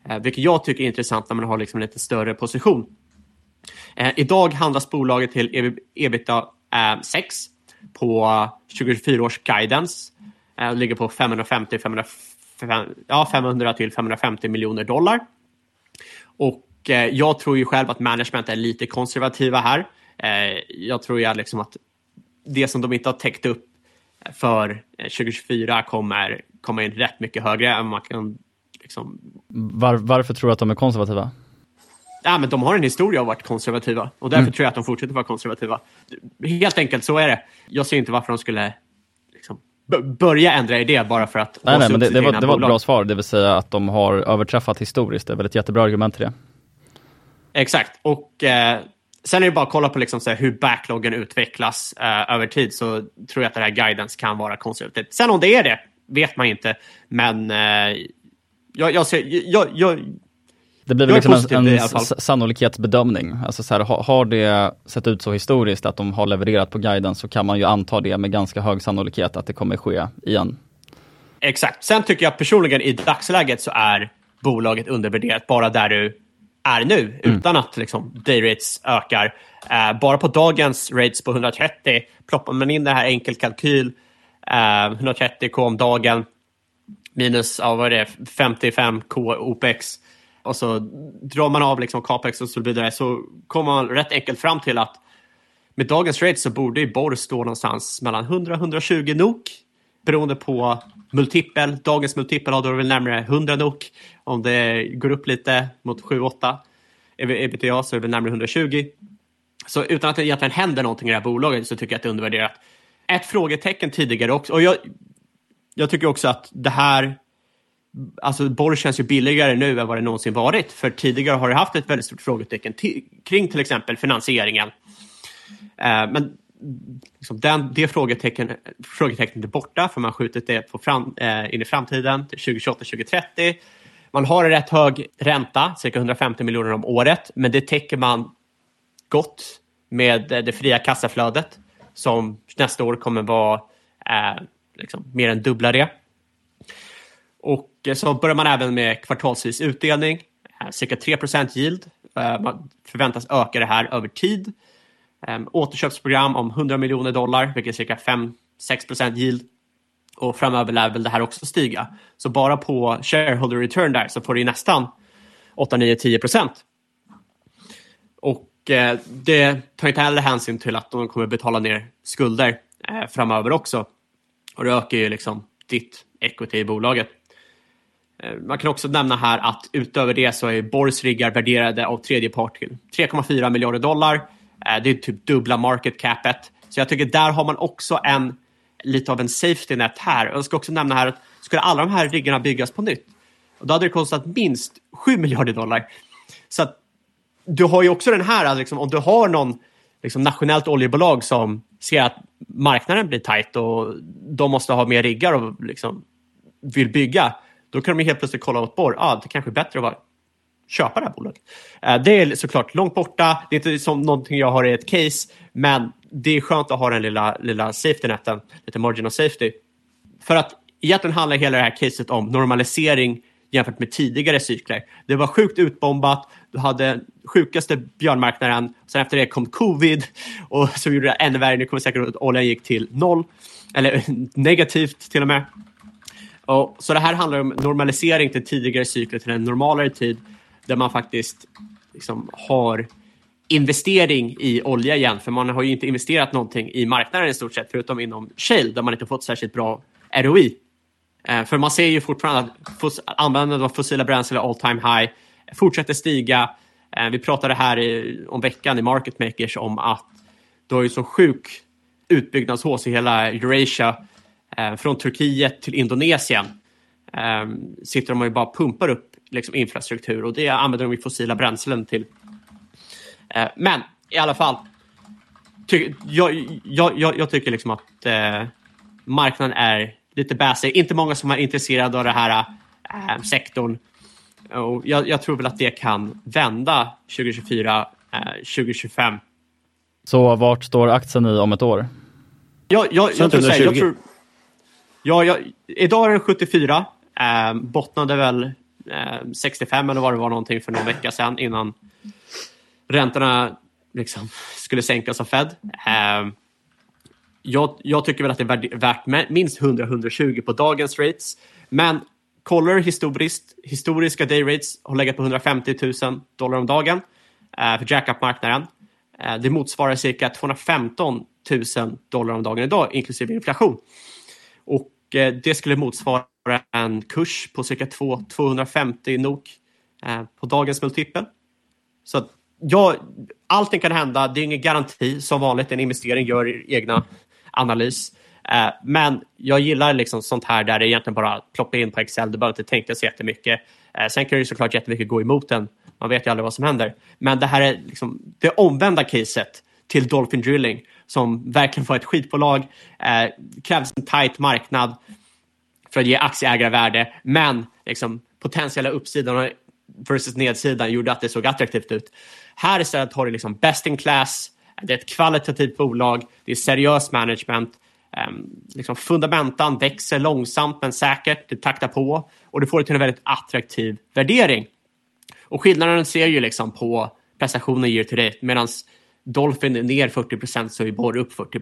Eh, vilket jag tycker är intressant när man har liksom en lite större position. Eh, idag handlas bolaget till ebita 6 eh, på 2024 års guidance. Eh, ligger på 550, 500, ja, 500 till 550 miljoner dollar. Och jag tror ju själv att management är lite konservativa här. Jag tror ju liksom att det som de inte har täckt upp för 2024 kommer komma in rätt mycket högre än man kan Liksom... Var, varför tror du att de är konservativa? Ja, men de har en historia av att vara konservativa och därför mm. tror jag att de fortsätter vara konservativa. Helt enkelt, så är det. Jag ser inte varför de skulle liksom, börja ändra idé bara för att Nej, nej men det, det, var, det var ett bra svar, det vill säga att de har överträffat historiskt. Det är väl ett jättebra argument till det. Exakt, och eh, Sen är det bara att kolla på liksom så hur backloggen utvecklas uh, över tid så tror jag att det här guidance kan vara konservativt. Sen om det är det vet man inte, men uh, jag, jag, ser, jag, jag, det blir väl liksom en, en sannolikhetsbedömning. Alltså så här, har det sett ut så historiskt att de har levererat på guiden så kan man ju anta det med ganska hög sannolikhet att det kommer ske igen. Exakt. Sen tycker jag personligen i dagsläget så är bolaget undervärderat bara där du är nu mm. utan att liksom, dayrates ökar. Uh, bara på dagens rates på 130 ploppar man in det här enkel kalkyl, uh, 130k om dagen minus ja, vad är det, 55k OPEX och så drar man av liksom capex och så vidare så kommer man rätt enkelt fram till att med dagens rate så borde ju Borr stå någonstans mellan 100 120 NOK beroende på multipel. Dagens multipel har då väl närmare 100 NOK. Om det går upp lite mot 7-8 ebitda så är det väl närmare 120. Så utan att det egentligen händer någonting i det här bolaget så tycker jag att det är undervärderat. Ett frågetecken tidigare också. Och jag, jag tycker också att det här Alltså Borr känns ju billigare nu än vad det någonsin varit. För tidigare har det haft ett väldigt stort frågetecken kring till exempel finansieringen. Eh, men liksom den, det frågetecken, frågetecknet är borta för man har skjutit det på fram, eh, in i framtiden till 2028-2030. Man har en rätt hög ränta, cirka 150 miljoner om året, men det täcker man gott med det fria kassaflödet som nästa år kommer vara eh, liksom, mer än dubbla det. Och eh, så börjar man även med kvartalsvis utdelning, eh, cirka 3 yield. Eh, man förväntas öka det här över tid. Ehm, återköpsprogram om 100 miljoner dollar, vilket är cirka 5-6 yield. Och framöver lär väl det här också stiga. Så bara på shareholder return där så får du nästan 8, 9, 10 procent. Och det tar inte heller hänsyn till att de kommer betala ner skulder framöver också. Och det ökar ju liksom ditt equity i bolaget. Eh, man kan också nämna här att utöver det så är Borgs riggar värderade av tredje part till 3,4 miljarder dollar. Eh, det är typ dubbla market capet. Så jag tycker där har man också en lite av en safety net här. Jag ska också nämna här att skulle alla de här riggarna byggas på nytt, då hade det kostat minst 7 miljarder dollar. Så att du har ju också den här, liksom, om du har någon liksom, nationellt oljebolag som ser att marknaden blir tajt och de måste ha mer riggar och liksom, vill bygga, då kan de helt plötsligt kolla åt Borr. Ah, det kanske är bättre att vara, köpa det här bolaget. Eh, det är såklart långt borta. Det är inte som någonting jag har i ett case, men det är skönt att ha den lilla, lilla safety neten, lite margin of safety. För att egentligen handlar hela det här caset om normalisering jämfört med tidigare cykler. Det var sjukt utbombat, du hade sjukaste björnmarknaden, sen efter det kom covid och så gjorde det ännu värre. Nu kommer säkert att oljan gick till noll, eller negativt till och med. Och, så det här handlar om normalisering till tidigare cykler, till en normalare tid där man faktiskt liksom har investering i olja igen, för man har ju inte investerat någonting i marknaden i stort sett, förutom inom shale, där man inte fått särskilt bra ROI. Eh, för man ser ju fortfarande att användandet av fossila bränslen all time high fortsätter stiga. Eh, vi pratade här i, om veckan i Market Makers om att du har ju så sjuk utbyggnadshås i hela Eurasia eh, från Turkiet till Indonesien sitter de och bara pumpar upp liksom, infrastruktur och det använder de ju fossila bränslen till. Men i alla fall, ty jag, jag, jag, jag, tycker liksom att marknaden är lite basic. Inte många som är intresserade av den här eh, sektorn. Och jag, jag, tror väl att det kan vända 2024, eh, 2025. Så vart står aktien i om ett år? Jag, jag, jag, tror, säga, jag tror, Ja, jag, idag är den 74. Eh, bottnade väl eh, 65 eller vad det var någonting för någon vecka sedan innan räntorna liksom skulle sänkas av Fed. Jag, jag, tycker väl att det är värt minst 100-120 på dagens rates. Men kollar historiskt, historiska day rates har legat på 150 000 dollar om dagen eh, för jackup-marknaden. Eh, det motsvarar cirka 215 000 dollar om dagen idag, inklusive inflation. Och eh, det skulle motsvara en kurs på cirka 2, 250 NOK eh, på dagens multipel. Så ja, allting kan hända. Det är ingen garanti. Som vanligt, en investering gör egna analys. Eh, men jag gillar liksom sånt här där det egentligen bara ploppar in på Excel. Du behöver inte tänka så jättemycket. Eh, sen kan det såklart jättemycket gå emot en Man vet ju aldrig vad som händer. Men det här är liksom det omvända caset till Dolphin Drilling som verkligen var ett skitbolag, eh, krävs en tight marknad för att ge aktieägare värde, men liksom, potentiella uppsidan versus nedsidan gjorde att det såg attraktivt ut. Här istället har du liksom best in class, det är ett kvalitativt bolag, det är seriös management, ehm, liksom fundamentan växer långsamt men säkert, det taktar på och du får det till en väldigt attraktiv värdering. Och skillnaden ser ju liksom på prestationen year to date, medan Dolphin är ner 40 procent så är Borg upp 40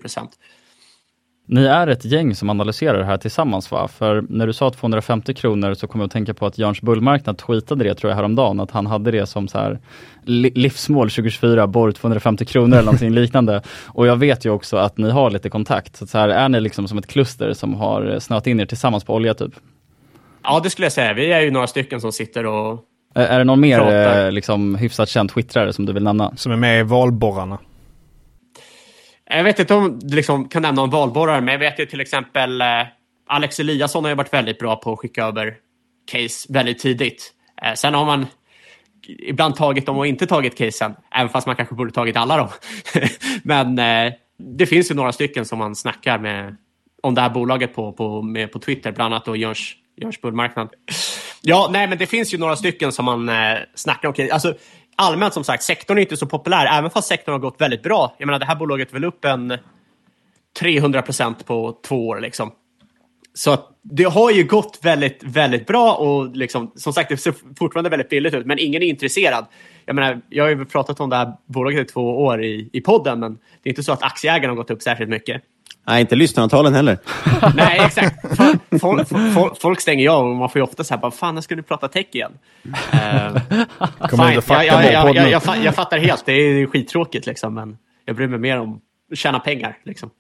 ni är ett gäng som analyserar det här tillsammans va? För när du sa 250 kronor så kom jag att tänka på att Jörns Bullmarknad tweetade det tror jag häromdagen, att han hade det som så här livsmål 2024, borr 250 kronor eller någonting liknande. Och jag vet ju också att ni har lite kontakt. Så, så här, är ni liksom som ett kluster som har snöat in er tillsammans på olja typ? Ja, det skulle jag säga. Vi är ju några stycken som sitter och Är, är det någon mer eh, liksom, hyfsat känd twittrare som du vill nämna? Som är med i valborrarna? Jag vet inte om du liksom kan nämna om valborrare, men jag vet ju till exempel eh, Alex Eliasson har ju varit väldigt bra på att skicka över case väldigt tidigt. Eh, sen har man ibland tagit dem och inte tagit casen, även fast man kanske borde tagit alla dem. men eh, det finns ju några stycken som man snackar med om det här bolaget på, på, med, på Twitter, bland annat då Jörns, Jörns bullmarknad. Ja, nej, men det finns ju några stycken som man eh, snackar om. Alltså, allmänt som sagt, sektorn är inte så populär, även fast sektorn har gått väldigt bra. Jag menar, det här bolaget är väl upp en 300 procent på två år. Liksom. Så det har ju gått väldigt, väldigt bra och liksom, som sagt, det ser fortfarande väldigt billigt ut, men ingen är intresserad. Jag menar, jag har ju pratat om det här bolaget i två år i, i podden, men det är inte så att aktieägarna har gått upp särskilt mycket. Nej, inte lyssnarantalen heller. Nej, exakt. Folk, folk, folk, stänger av och man får ju ofta så här, bara, fan, när ska du prata tech igen? Uh, fine. Jag, jag, jag, jag, fattar helt, det är skittråkigt liksom, men jag bryr mig mer om att tjäna pengar. Liksom.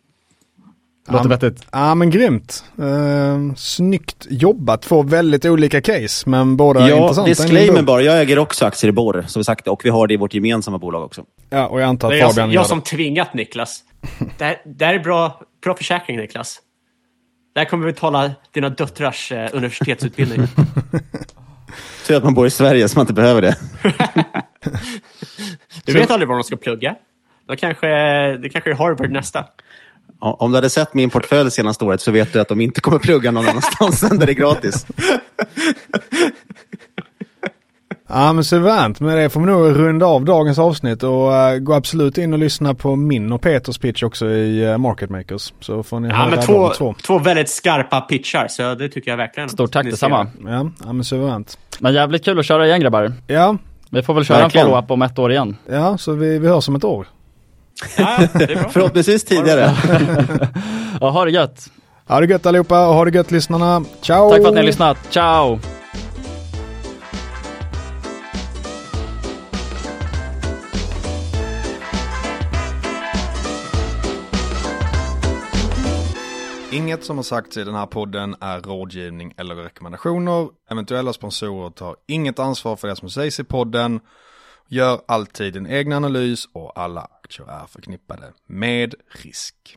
Låter vettigt. Ja men grymt. Uh, snyggt jobbat. Två väldigt olika case men båda ja, intressanta. Disclaimer bara, jag äger också aktier i Borr som sagt och vi har det i vårt gemensamma bolag också. Ja och jag antar att Fabian jag, jag som tvingat Niklas. det, här, det här är bra, bra försäkring Niklas. Det här kommer betala dina döttrars eh, universitetsutbildning. Tur att man bor i Sverige så man inte behöver det. du vet aldrig var de ska plugga. Då kanske, det kanske är Harvard nästa. Om du hade sett min portfölj senaste året så vet du att de inte kommer plugga någon annanstans än där det är gratis. Ja men suveränt. Med det får vi nog runda av dagens avsnitt och uh, gå absolut in och lyssna på min och Peters pitch också i uh, Market Makers. Så får ni ja, höra men två, två. två väldigt skarpa pitchar så det tycker jag verkligen. Stort tack detsamma. Ja, ja men suveränt. Men jävligt kul att köra igen grabbar. Ja. Vi får väl köra verkligen. en follow-up om ett år igen. Ja, så vi, vi hörs om ett år. Ja, Förhoppningsvis tidigare. ja, ha det gött. Ha det gött allihopa och ha det gött lyssnarna. Ciao! Tack för att ni har lyssnat. Ciao! Inget som har sagts i den här podden är rådgivning eller rekommendationer. Eventuella sponsorer tar inget ansvar för det som sägs i podden. Gör alltid en egen analys och alla aktier är förknippade med risk.